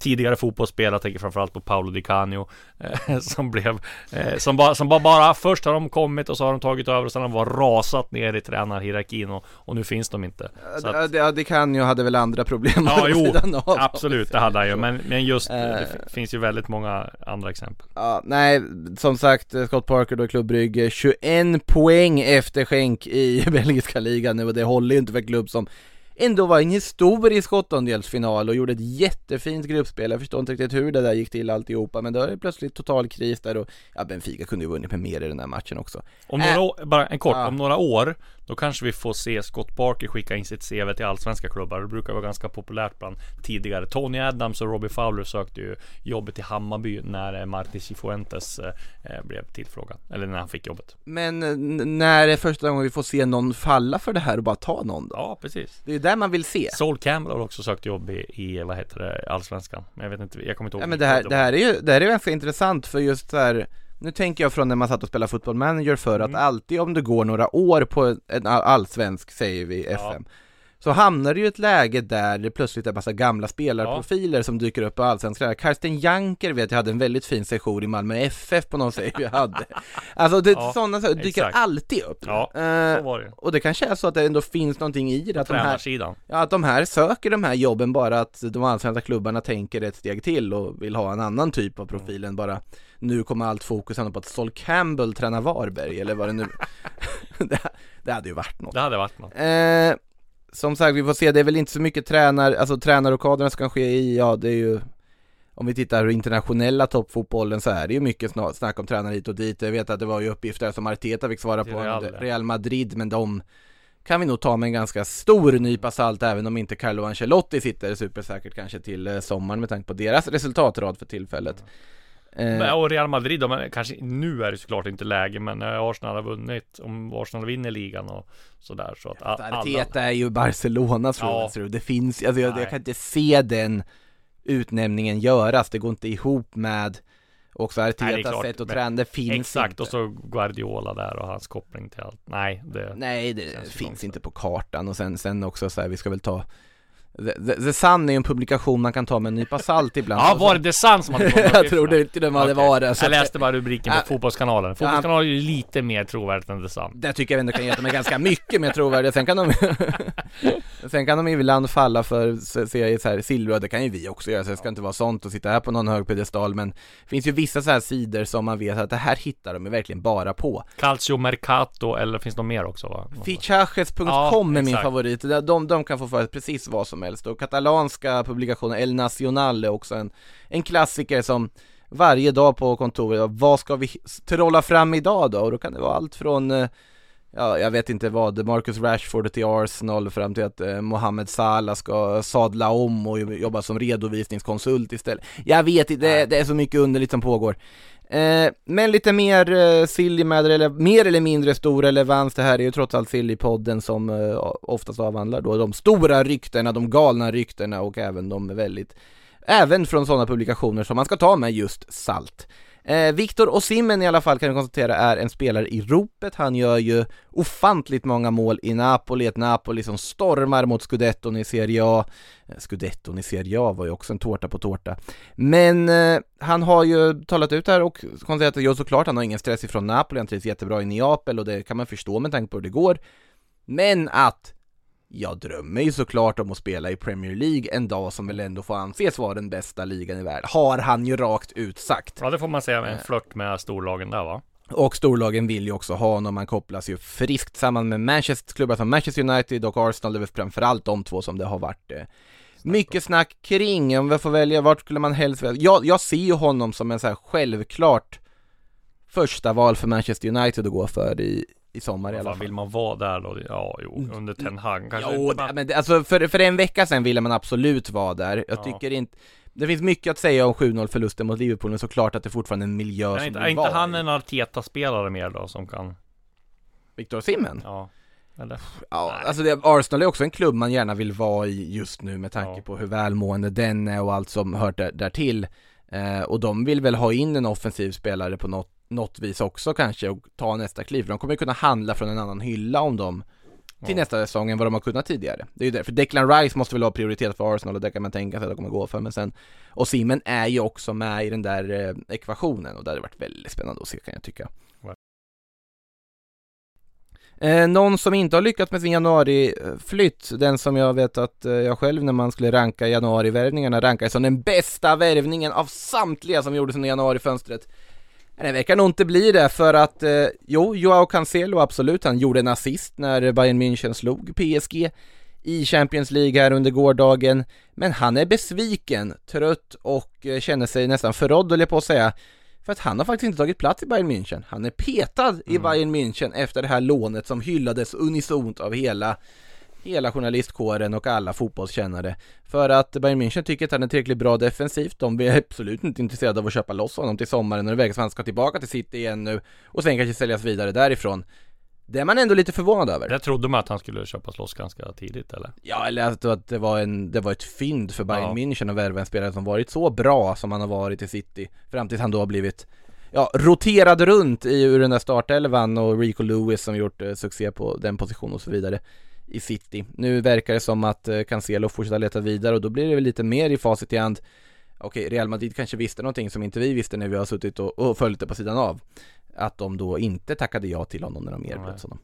Speaker 5: tidigare fotbollsspelare, tänker framförallt på Paolo Di Canio eh, som blev, eh, som bara, som bara, bara, först har de kommit och så har de tagit över och sen har de bara rasat ner i tränarhierarkin och, och nu finns de inte. Så att,
Speaker 4: Ja, kan ju hade väl andra problem
Speaker 5: Ja, jo, absolut, det hade han ju, men, men just,
Speaker 4: Eh.
Speaker 5: det f- finns ju väldigt många andra exempel.
Speaker 4: Ja, nej, som sagt, eh, Scott Parker då i klubbrygge, 21 poäng efter skänk i belgiska ligan nu och det håller ju inte för en klubb som ändå var en historisk åttondelsfinal och gjorde ett jättefint gruppspel. Jag förstår inte riktigt hur det där gick till alltihopa, men då är det plötsligt total kris där och ja, Benfica kunde ju vunnit med mer i den här matchen också.
Speaker 5: Om
Speaker 4: Äh.
Speaker 5: några år, bara en kort,
Speaker 4: Ja.
Speaker 5: om några år Då kanske vi får se Scott Parker skicka in sitt CV till allsvenska klubbar Det brukar vara ganska populärt bland tidigare Tony Adams och Robbie Fowler sökte ju jobbet i Hammarby när eh, Martin Cifuentes eh, eh, blev tillfrågad Eller när han fick jobbet
Speaker 4: Men när är första gången vi får se någon falla för det här och bara ta någon då?
Speaker 5: Ja, precis
Speaker 4: Det är där man vill se.
Speaker 5: Sol Campbell har också sökt jobb i, i vad heter det, allsvenskan Men jag vet inte, jag kommer inte ihåg
Speaker 4: Ja men det här, det här är ju, det här är ju ganska intressant för just så här Nu tänker jag från när man satt och spelade fotboll manager för
Speaker 5: Mm.
Speaker 4: att alltid om det går några år på en all- allsvensk, säger vi, FM Så hamnar det ju i ett läge där det plötsligt är massa gamla spelarprofiler som dyker upp på allsvenskan. Karsten Janker vet jag hade en väldigt fin session i Malmö FF på någon säger vi hade. Alltså det,
Speaker 5: Ja,
Speaker 4: sådana saker dyker
Speaker 5: exakt.
Speaker 4: alltid upp.
Speaker 5: Ja,
Speaker 4: Eh,
Speaker 5: så var det.
Speaker 4: Och det kanske är så att det ändå finns någonting i det, att de här Ja, att de här söker de här jobben bara att de allsvenska klubbarna tänker ett steg till och vill ha en annan typ av profil än bara nu kommer allt fokus ändå på att Sol Campbell tränar Varberg eller vad det nu det, det hade ju varit något.
Speaker 5: Det hade varit något.
Speaker 4: Eh, Som sagt, vi får se, det är väl inte så mycket tränar, alltså tränarrokaderna som kan ske i, ja det är ju om vi tittar på internationella toppfotbollen så är det ju mycket sna- snack om tränare hit och dit. Jag vet att det var ju uppgifter som Arteta fick svara på
Speaker 5: Real.
Speaker 4: Real Madrid, men de kan vi nog ta med en ganska stor nypa salt även om inte Carlo Ancelotti sitter supersäkert kanske till eh, sommaren med tanke på deras resultatrad för tillfället. Eh,
Speaker 5: Och Real Madrid men kanske nu är det såklart inte läge Men när Arsenal har vunnit. Om Arsenal vinner ligan och sådär så att alla
Speaker 4: Arteta är ju Barcelonas
Speaker 5: Ja.
Speaker 4: ja. Det finns, alltså jag, jag kan inte se den utnämningen göras, det går inte ihop med också Artetas sätt att träna, det finns
Speaker 5: Exakt,
Speaker 4: inte.
Speaker 5: och så Guardiola där och hans koppling till allt. Nej, det
Speaker 4: Nej, det finns inte på kartan. Och sen, sen också så här, vi ska väl ta The, The, Sun är ju en publikation man kan ta med en nypa salt ibland.
Speaker 5: Ja, var det The Sun som hade
Speaker 4: Jag tror det inte det hade varit så
Speaker 5: Jag
Speaker 4: att-
Speaker 5: läste bara rubriken
Speaker 4: Ja.
Speaker 5: på Fotbollskanalen Fotbollskanalen är ju lite mer trovärdigt än The Sun.
Speaker 4: Det tycker jag ändå kan ge dem ganska mycket mer trovärdiga, sen kan de Sen kan de ibland falla för, se- se så här, silver, det kan ju vi också göra, så det ska inte vara sånt och sitta här på någon hög piedestal men Det finns ju vissa så här sidor som man vet att det här hittar de ju verkligen bara på.
Speaker 5: Calcio Mercato, eller finns det mer också va?
Speaker 4: Fichajes.com
Speaker 5: Ja,
Speaker 4: är min favorit, de, de, de kan få för precis vad som helst och katalanska publikationen El Nacional är också en, en klassiker som varje dag på kontoret, vad ska vi trolla fram idag då? Och då kan det vara allt från eh, Ja, jag vet inte vad, Marcus Rashford till Arsenal fram till att eh, Mohamed Salah ska sadla om och jobba som redovisningskonsult istället. Jag vet inte, det, det är så mycket underligt som pågår Eh, men lite mer eh, silly med, eller mer eller mindre stor relevans, det här är ju trots allt Silly-podden som eh, oftast avhandlar då de stora ryktena, de galna ryktena och även de väldigt, även från sådana publikationer som man ska ta med just salt. Eh, Viktor Osimhen i alla fall kan vi konstatera är en spelare i ropet, han gör ju ofantligt många mål i Napoli, ett Napoli som stormar mot scudetton i Serie A. Scudetto, scudetton i Serie A var ju också en tårta på tårta. Men eh, han har ju talat ut här och konstaterat att jo såklart, han har ingen stress ifrån Napoli, han trivs jättebra i Neapel och det kan man förstå med tanke på hur det går. Men att jag drömmer ju såklart om att spela i Premier League en dag som väl ändå får anses vara den bästa ligan i världen, har han ju rakt ut sagt.
Speaker 5: Ja det får man säga med en flört med storlagen där va?
Speaker 4: Och storlagen vill ju också ha honom, man kopplas ju friskt samman med Manchester, klubbar som Manchester United och Arsenal, det är väl framförallt de två som det har varit eh, mycket snack kring, om vi får välja, vart skulle man helst välja? Jag, jag ser ju honom som en så här självklart första val för Manchester United att gå för i, i sommar i alla fall.
Speaker 5: vill man vara där då? Ja, jo, under Ten Hag kanske
Speaker 4: Jo,
Speaker 5: inte, men-
Speaker 4: alltså för, för en vecka sedan ville man absolut vara där. Jag
Speaker 5: Ja.
Speaker 4: tycker inte det finns mycket att säga om 7-0 förlusten mot Liverpool, men såklart att det fortfarande är en miljö
Speaker 5: Men
Speaker 4: som
Speaker 5: inte, är inte han
Speaker 4: i.
Speaker 5: en Arteta-spelare mer då som kan,
Speaker 4: Victor Simmen?
Speaker 5: ja, eller?
Speaker 4: Ja,
Speaker 5: Nej.
Speaker 4: alltså det, Arsenal är också en klubb man gärna vill vara i just nu med tanke
Speaker 5: Ja.
Speaker 4: på hur välmående den är och allt som hört där, därtill. Eh, och de vill väl ha in en offensiv spelare på något, något vis också kanske och ta nästa kliv. De kommer ju kunna handla från en annan hylla om de till
Speaker 5: Ja.
Speaker 4: nästa säsong än vad de har kunnat tidigare. Det är ju därför Declan Rice måste väl ha prioritet för Arsenal och det kan man tänka sig att de kommer gå för. Men sen, och Simon är ju också med i den där eh, ekvationen och det hade varit väldigt spännande att se kan jag tycka.
Speaker 5: Ja.
Speaker 4: Eh, någon som inte har lyckats med sin januari-flytt, den som jag vet att eh, jag själv när man skulle ranka januari-värvningarna rankade som den bästa värvningen av samtliga som gjordes under januarifönstret. Det verkar nog inte bli det för att, eh, jo, Joao Cancelo absolut, han gjorde en assist när Bayern München slog PSG i Champions League här under gårdagen, men han är besviken, trött och eh, känner sig nästan förrådd, höll jag på att säga. För att han har faktiskt inte tagit plats i Bayern München. Han är petad i
Speaker 5: Mm.
Speaker 4: Bayern München efter det här lånet som hyllades unisont av hela hela journalistkåren och alla fotbollskännare. För att Bayern München tycker att han är tillräckligt bra defensivt. De är absolut inte intresserade av att köpa loss honom till sommaren och det verkar att han ska tillbaka till City igen nu och sen kanske säljas vidare därifrån. Det är man ändå lite förvånad över.
Speaker 5: Jag trodde man att han skulle köpas loss ganska tidigt eller?
Speaker 4: Ja, eller att att det var, en, det var ett fynd för Bayern
Speaker 5: Ja.
Speaker 4: München att värva en spelare som varit så bra som han har varit i City Fram tills han då har blivit Ja, roterad runt i ur den där startelvan och Rico Lewis som gjort eh, succé på den positionen och så vidare i City. Nu verkar det som att eh, Cancelo fortsätter leta vidare och då blir det väl lite mer i facit i hand Okej, Real Madrid kanske visste någonting som inte vi visste när vi har suttit och, och följt det på sidan av Att de då inte tackade ja till honom när de erbjöds honom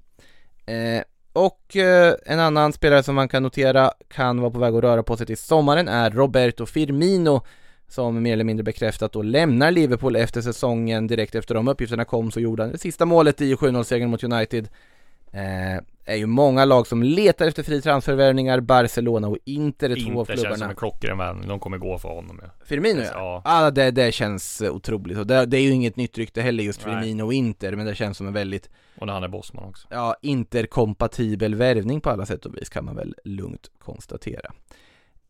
Speaker 4: eh, Och eh, en annan spelare som man kan notera kan vara på väg att röra på sig till sommaren är Roberto Firmino som mer eller mindre bekräftat då lämnar Liverpool efter säsongen. Direkt efter de uppgifterna kom så gjorde han det sista målet i 7-0-segern mot United. Eh, är ju många lag som letar efter fri transfervärvningar, Barcelona och Inter är två av
Speaker 5: Inte känns som
Speaker 4: klubbarna.
Speaker 5: en klockren värvning, de kommer gå för honom ja.
Speaker 4: Firmino ja.
Speaker 5: Ja.
Speaker 4: Ja, det, det känns eh, otroligt och det, det är ju inget nytt rykte heller just. Firmino och Inter, men det känns som en väldigt,
Speaker 5: Och när han är bossman också.
Speaker 4: ja, interkompatibel värvning på alla sätt och vis kan man väl lugnt konstatera.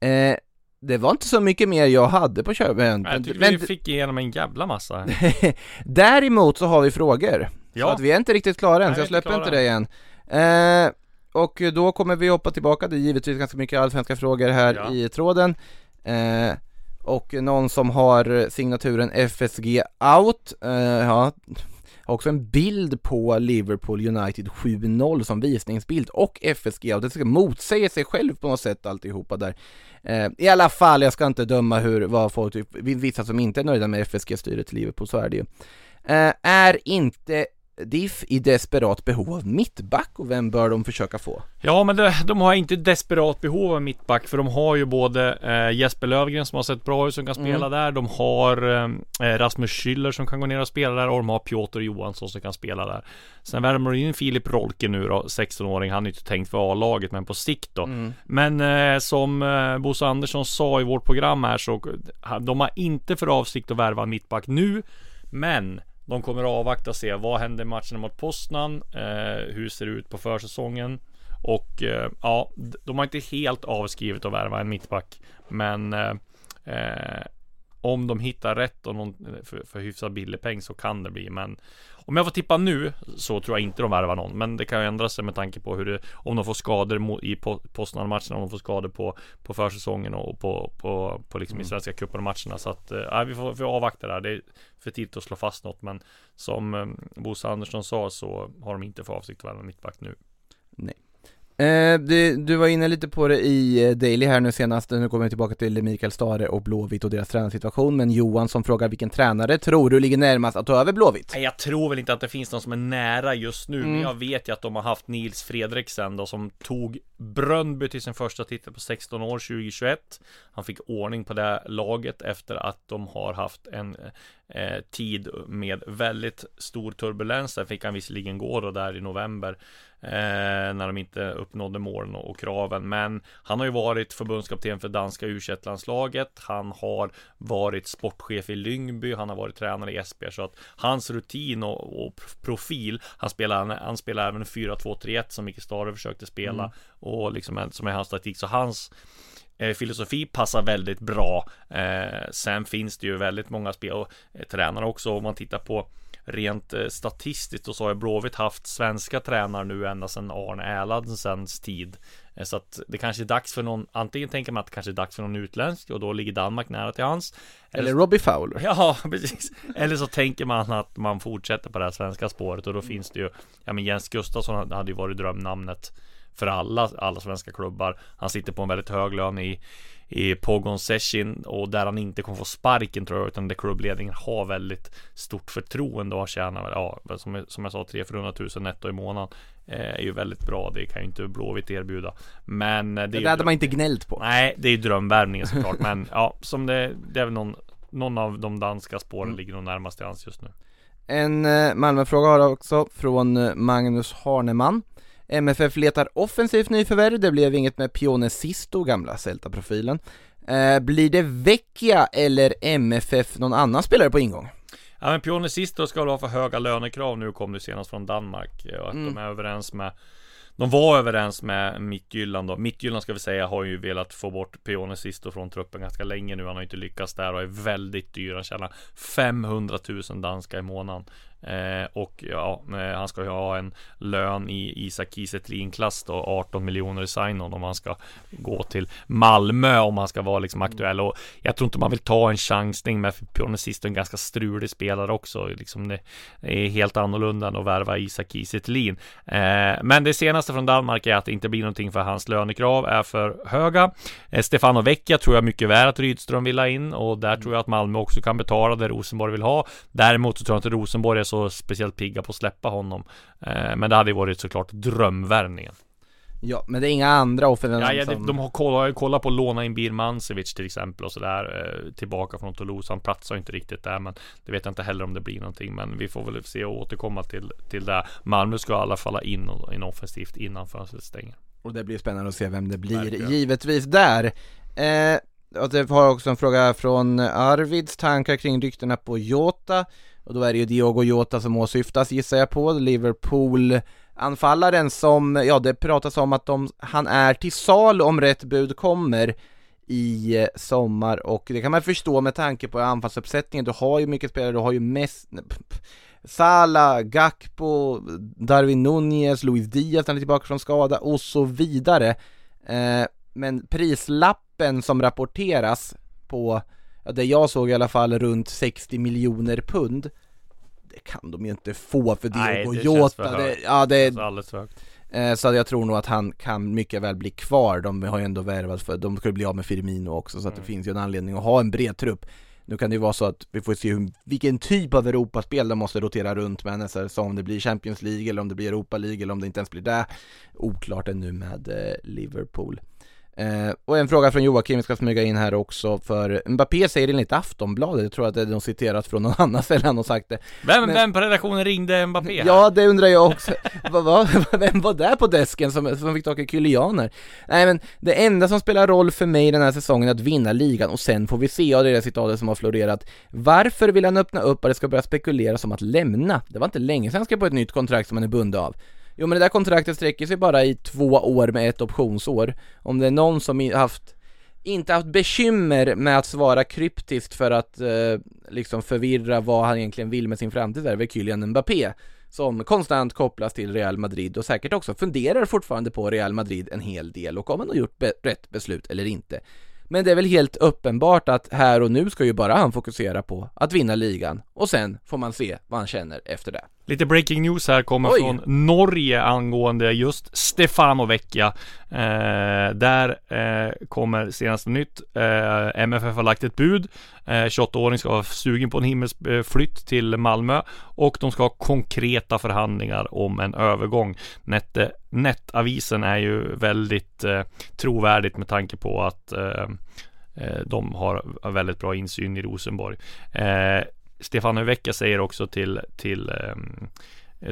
Speaker 4: Eh, det var inte så mycket mer jag hade på köpet.
Speaker 5: Jag tycker
Speaker 4: Men-
Speaker 5: vi fick igenom en jävla massa.
Speaker 4: Däremot så har vi frågor. Så
Speaker 5: Ja.
Speaker 4: att vi är inte riktigt klara än,
Speaker 5: Nej,
Speaker 4: så jag släpper inte det än. Eh, och då kommer vi hoppa tillbaka, det är givetvis ganska mycket allsvenska frågor här
Speaker 5: Ja.
Speaker 4: i tråden. Eh, och någon som har signaturen FSG out, eh, ja, har också en bild på Liverpool United 7-0 som visningsbild och FSG out, det ska motsäga sig själv på något sätt alltihopa där. Eh, I alla fall, jag ska inte döma hur, vad folk tycker, vissa som inte är nöjda med FSG-styret i Liverpool, så är det ju. Eh, är inte Diff i desperat behov av mittback och vem bör de försöka få?
Speaker 5: Ja men det, de har inte desperat behov av mittback för de har ju både eh, Jesper Lövgren som har sett bra ut som kan spela där. De har eh, Rasmus Schüller som kan gå ner och spela där och de har Piotr Johansson som kan spela där. Sen värmer de in Filip Rolke nu då, 16-åring. Han är inte tänkt för A-laget men på sikt då. Men eh, som eh, Bosse Andersson sa i vårt program här så ha- de har inte för avsikt att värva en mittback nu. Men de kommer att avvakta och se vad händer i matcherna mot Poznan. Eh, hur ser det ut på försäsongen? Och eh, ja, de har inte helt avskrivet att värva en mittback. Men eh, eh om de hittar rätt och någon för, för hyfsat billig peng så kan det bli. Men om jag får tippa nu så tror jag inte de värvar någon. Men det kan ju ändra sig med tanke på hur det, om de får skador i po- Poznan-matcherna, om de får skador på, på försäsongen och på, på, på liksom i Svenska cupen-matcherna. Så att, eh, vi får, vi får avvakta där. Det är för tidigt att slå fast något. Men som eh, Bosse Andersson sa så har de inte för avsikt att värva mittback nu.
Speaker 4: Eh, du, du var inne lite på det i eh, Daily här nu senast, nu kommer vi tillbaka till Mikael Stare och Blåvitt och deras tränarsituation, men Johan som frågar vilken tränare tror du ligger närmast att ta över Blåvitt?
Speaker 5: Nej, jag tror väl inte att det finns någon som är nära just nu, men
Speaker 4: Mm.
Speaker 5: jag vet ju att de har haft Nils Fredriksen då som tog Bröndby till sin första titel på 16 år 2021. Han fick ordning på det laget efter att de har haft en eh, tid med väldigt stor turbulens. Där fick han visserligen gå då där i november eh, när de inte uppnådde målen och, och kraven. Men han har ju varit förbundskapten för danska u landslaget Han har varit sportchef i Lyngby. Han har varit tränare i Esbjerg. Så att hans rutin och, och profil. Han spelar, han spelar även 4-2-3-1 som Micke Stare försökte spela.
Speaker 4: Mm.
Speaker 5: Och liksom som är hans taktik. Så hans filosofi passar väldigt bra. Eh, sen finns det ju väldigt många spel och eh, tränare också. Om man tittar på rent eh, statistiskt och så har Blåvitt haft svenska tränare nu ända sedan Arne Erlandsens tid. Eh, Så att det kanske är dags för någon, antingen tänker man att det kanske är dags för någon utländsk och då ligger Danmark nära till hans.
Speaker 4: Eller Robbie Fowler?
Speaker 5: Ja, precis. Eller så tänker man att man fortsätter på det här svenska spåret och då finns det ju, ja men Jens Gustafsson hade ju varit drömnamnet för alla, alla svenska klubbar. Han sitter på en väldigt hög lön i, i Pogon Seshin och där han inte kommer få sparken tror jag, utan där klubbledningen har väldigt stort förtroende och tjänar, väl, ja, som, jag- som jag sa, 300 000 netto i månaden eh, är ju väldigt bra. Det kan ju inte Blåvitt erbjuda. Men eh, det,
Speaker 4: Det hade man inte gnällt på.
Speaker 5: Nej, det är ju drömvärvningen såklart. men ja, som det, det är väl någon, någon av de danska spåren
Speaker 4: Mm.
Speaker 5: ligger nog närmast till hans just nu.
Speaker 4: En eh, Malmöfråga har jag också från Magnus Harneman. MFF letar offensivt nyförvärv, det blev inget med Pione Sisto, gamla Celta-profilen. Eh, blir det Vecchia eller MFF någon annan spelare på ingång?
Speaker 5: Ja men Pione Sisto ska väl ha för höga lönekrav nu kom det senast från Danmark eh, och att
Speaker 4: Mm.
Speaker 5: de är överens med De var överens med Midtjylland då Midtjylland ska vi säga har ju velat få bort Pione Sisto från truppen ganska länge nu Han har inte lyckats där och är väldigt dyr Han tjänar 500 000 danska i månaden eh, Och ja, eh, han ska ju ha en lön i Isak Kiese klass då 18 miljoner i sign-on om han ska gå till Malmö om han ska vara liksom aktuell. Och jag tror inte man vill ta en chansning med för Pione Sisto är en ganska strulig spelare också. Liksom det är helt annorlunda än att värva Isak Kiese eh, Men det senaste från Danmark är att det inte blir någonting för hans lönekrav är för höga. Eh, Stefano Vecchia tror jag mycket väl att Rydström vill ha in och där tror jag att Malmö också kan betala det Rosenborg vill ha. Däremot så tror jag inte Rosenborg är så speciellt pigga på att släppa honom eh, Men det hade ju varit såklart drömvärvningen
Speaker 4: Ja, men det är inga andra offensiva
Speaker 5: Ja, ja de,
Speaker 4: som...
Speaker 5: de har kollat, kollat på att låna in Birmancevic till exempel och sådär eh, Tillbaka från Toulouse, han platsar inte riktigt där men Det vet jag inte heller om det blir någonting men vi får väl se och återkomma till, till det Malmö ska i alla fall in, in offensivt innan fönstret stänger
Speaker 4: Och det blir spännande att se vem det blir,
Speaker 5: Verkligen.
Speaker 4: givetvis där. Eh, och det har också en fråga från Arvids tankar kring ryktena på Jota. Och då är det ju Diogo Jota som åsyftas gissar jag på, Liverpool anfallaren som, ja det pratas om att de, han är till sal om rätt bud kommer i eh, sommar. Och det kan man förstå med tanke på anfallsuppsättningen, du har ju mycket spelare, du har ju mest Sala, Gakpo, Darwin Nunez, Luis Diaz han är tillbaka från skada och så vidare. Eh, men prislappen som rapporteras på, ja, det jag såg i alla fall runt 60 miljoner pund. Det kan de ju inte få för
Speaker 5: Nej,
Speaker 4: Diogo
Speaker 5: det känns
Speaker 4: Jota.
Speaker 5: för
Speaker 4: Det,
Speaker 5: högt.
Speaker 4: ja, det,
Speaker 5: Alltså alldeles för högt
Speaker 4: Eh, Så jag tror nog att han kan mycket väl bli kvar, de har ju ändå värvat för, de skulle bli av med Firmino också så att det
Speaker 5: Mm.
Speaker 4: finns ju en anledning att ha en bred trupp Nu kan det ju vara så att vi får se hur, vilken typ av Europaspel de måste rotera runt med nästa säsong, om det blir Champions League eller om det blir Europa League eller om det inte ens blir det Oklart ännu med eh, Liverpool Eh, och en fråga från Joakim, vi ska smyga in här också för Mbappé säger enligt Aftonbladet, jag tror att det är något citerat från någon annan ställe han har sagt det
Speaker 5: Vem,
Speaker 4: Men-
Speaker 5: vem på redaktionen ringde Mbappé? här?
Speaker 4: Ja, det undrar jag också. vad, vad, vem var där på desken som, som fick tag i Kylianer? Nej men, det enda som spelar roll för mig den här säsongen är att vinna ligan och sen får vi se, ja det är det citatet som har florerat. Varför vill han öppna upp att det ska börja spekuleras om att lämna? Det var inte länge sedan han skrev på ett nytt kontrakt som han är bunden av. Jo men det där kontraktet sträcker sig bara i två år med ett optionsår. Om det är någon som haft inte haft bekymmer med att svara kryptiskt för att eh, liksom förvirra vad han egentligen vill med sin framtid där, är Kylian Mbappé som konstant kopplas till Real Madrid och säkert också funderar fortfarande på Real Madrid en hel del och om han har gjort be rätt beslut eller inte. Men det är väl helt uppenbart att här och nu ska ju bara han fokusera på att vinna ligan och sen får man se vad han känner efter det.
Speaker 5: Lite breaking news här kommer
Speaker 4: Oj.
Speaker 5: från Norge angående just Stefano Vecchia. Eh, där eh, kommer senaste nytt. Eh, MFF har lagt ett bud. Eh, 28-åring ska vara sugen på en himmelsflytt till Malmö och de ska ha konkreta förhandlingar om en övergång. Nette, Nettavisen är ju väldigt eh, trovärdigt med tanke på att eh, eh de har väldigt bra insyn i Rosenborg. Eh, Stefano Vecchia säger också till, till ehm,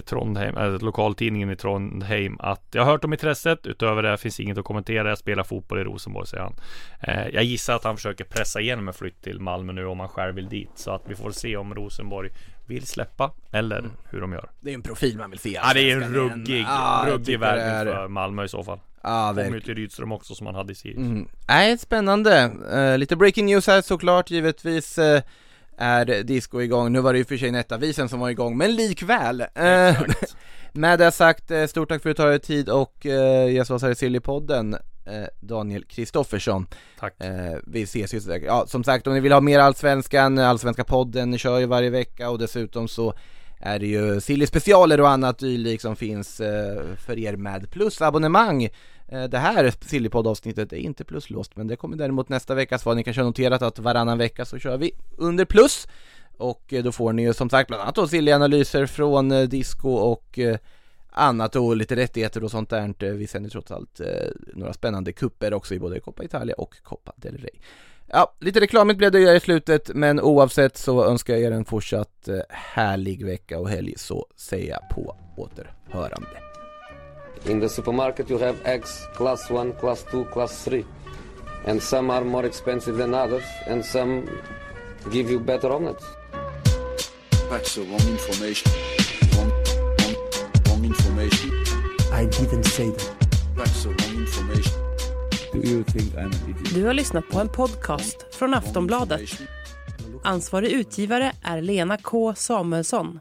Speaker 5: Trondheim, äh, lokaltidningen i Trondheim att jag har hört om intresset. Utöver det finns inget att kommentera. Jag spelar fotboll i Rosenborg, säger han. Eh, jag gissar att han försöker pressa igenom en flytt till Malmö nu om han själv vill dit. Så att vi får se om Rosenborg vill släppa eller hur de gör.
Speaker 4: Det är en profil man vill se
Speaker 5: Ja, det är en ruggig,
Speaker 4: jag
Speaker 5: ruggig värvning
Speaker 4: är-
Speaker 5: för Malmö i så fall.
Speaker 4: Ja,
Speaker 5: Kommer ju till Rydström också som han hade i Sirius.
Speaker 4: Mm. Nej, spännande. Eh, lite breaking news här såklart, givetvis eh, är disco igång. Nu var det ju för sig Nettavisen som var igång, men likväl. Eh,
Speaker 5: Exakt.
Speaker 4: med det sagt, eh, stort tack för att du tar dig tid och eh, gästade i Sillypodden, Daniel Kristoffersson.
Speaker 5: Tack.
Speaker 4: Vi ses ju säkert. Ja, som sagt, om ni vill ha mer Allsvenskan, Allsvenska podden kör ju varje vecka och dessutom så är det ju Silly specialer och annat dylikt som finns för er med plusabonnemang. Eh, Eh, det här Sillypodd avsnittet är inte pluslåst men det kommer däremot nästa vecka så ni kanske har noterat att varannan vecka så kör vi under plus och eh, då får ni ju som sagt bland annat då Silly-analyser från eh, disco och annat och lite rättigheter och sånt där. Vi sänder trots allt några spännande kupper också i både Coppa Italia och Coppa del Rey. Ja, lite reklamigt blev det ju i slutet, men oavsett så önskar jag er en fortsatt härlig vecka och helg så säger jag på återhörande.
Speaker 6: In the supermarket, you have eggs class 1, class 2, class 3. And some are more expensive than others, and some give you better omelets.
Speaker 2: That's the wrong information. Wrong, wrong, wrong information.
Speaker 3: I didn't say that.
Speaker 2: That's the wrong information.
Speaker 1: Do you think I'm an idiot?
Speaker 7: Du har lyssnat på en podcast från Aftonbladet. Ansvarig utgivare är Lena K Samuelsson.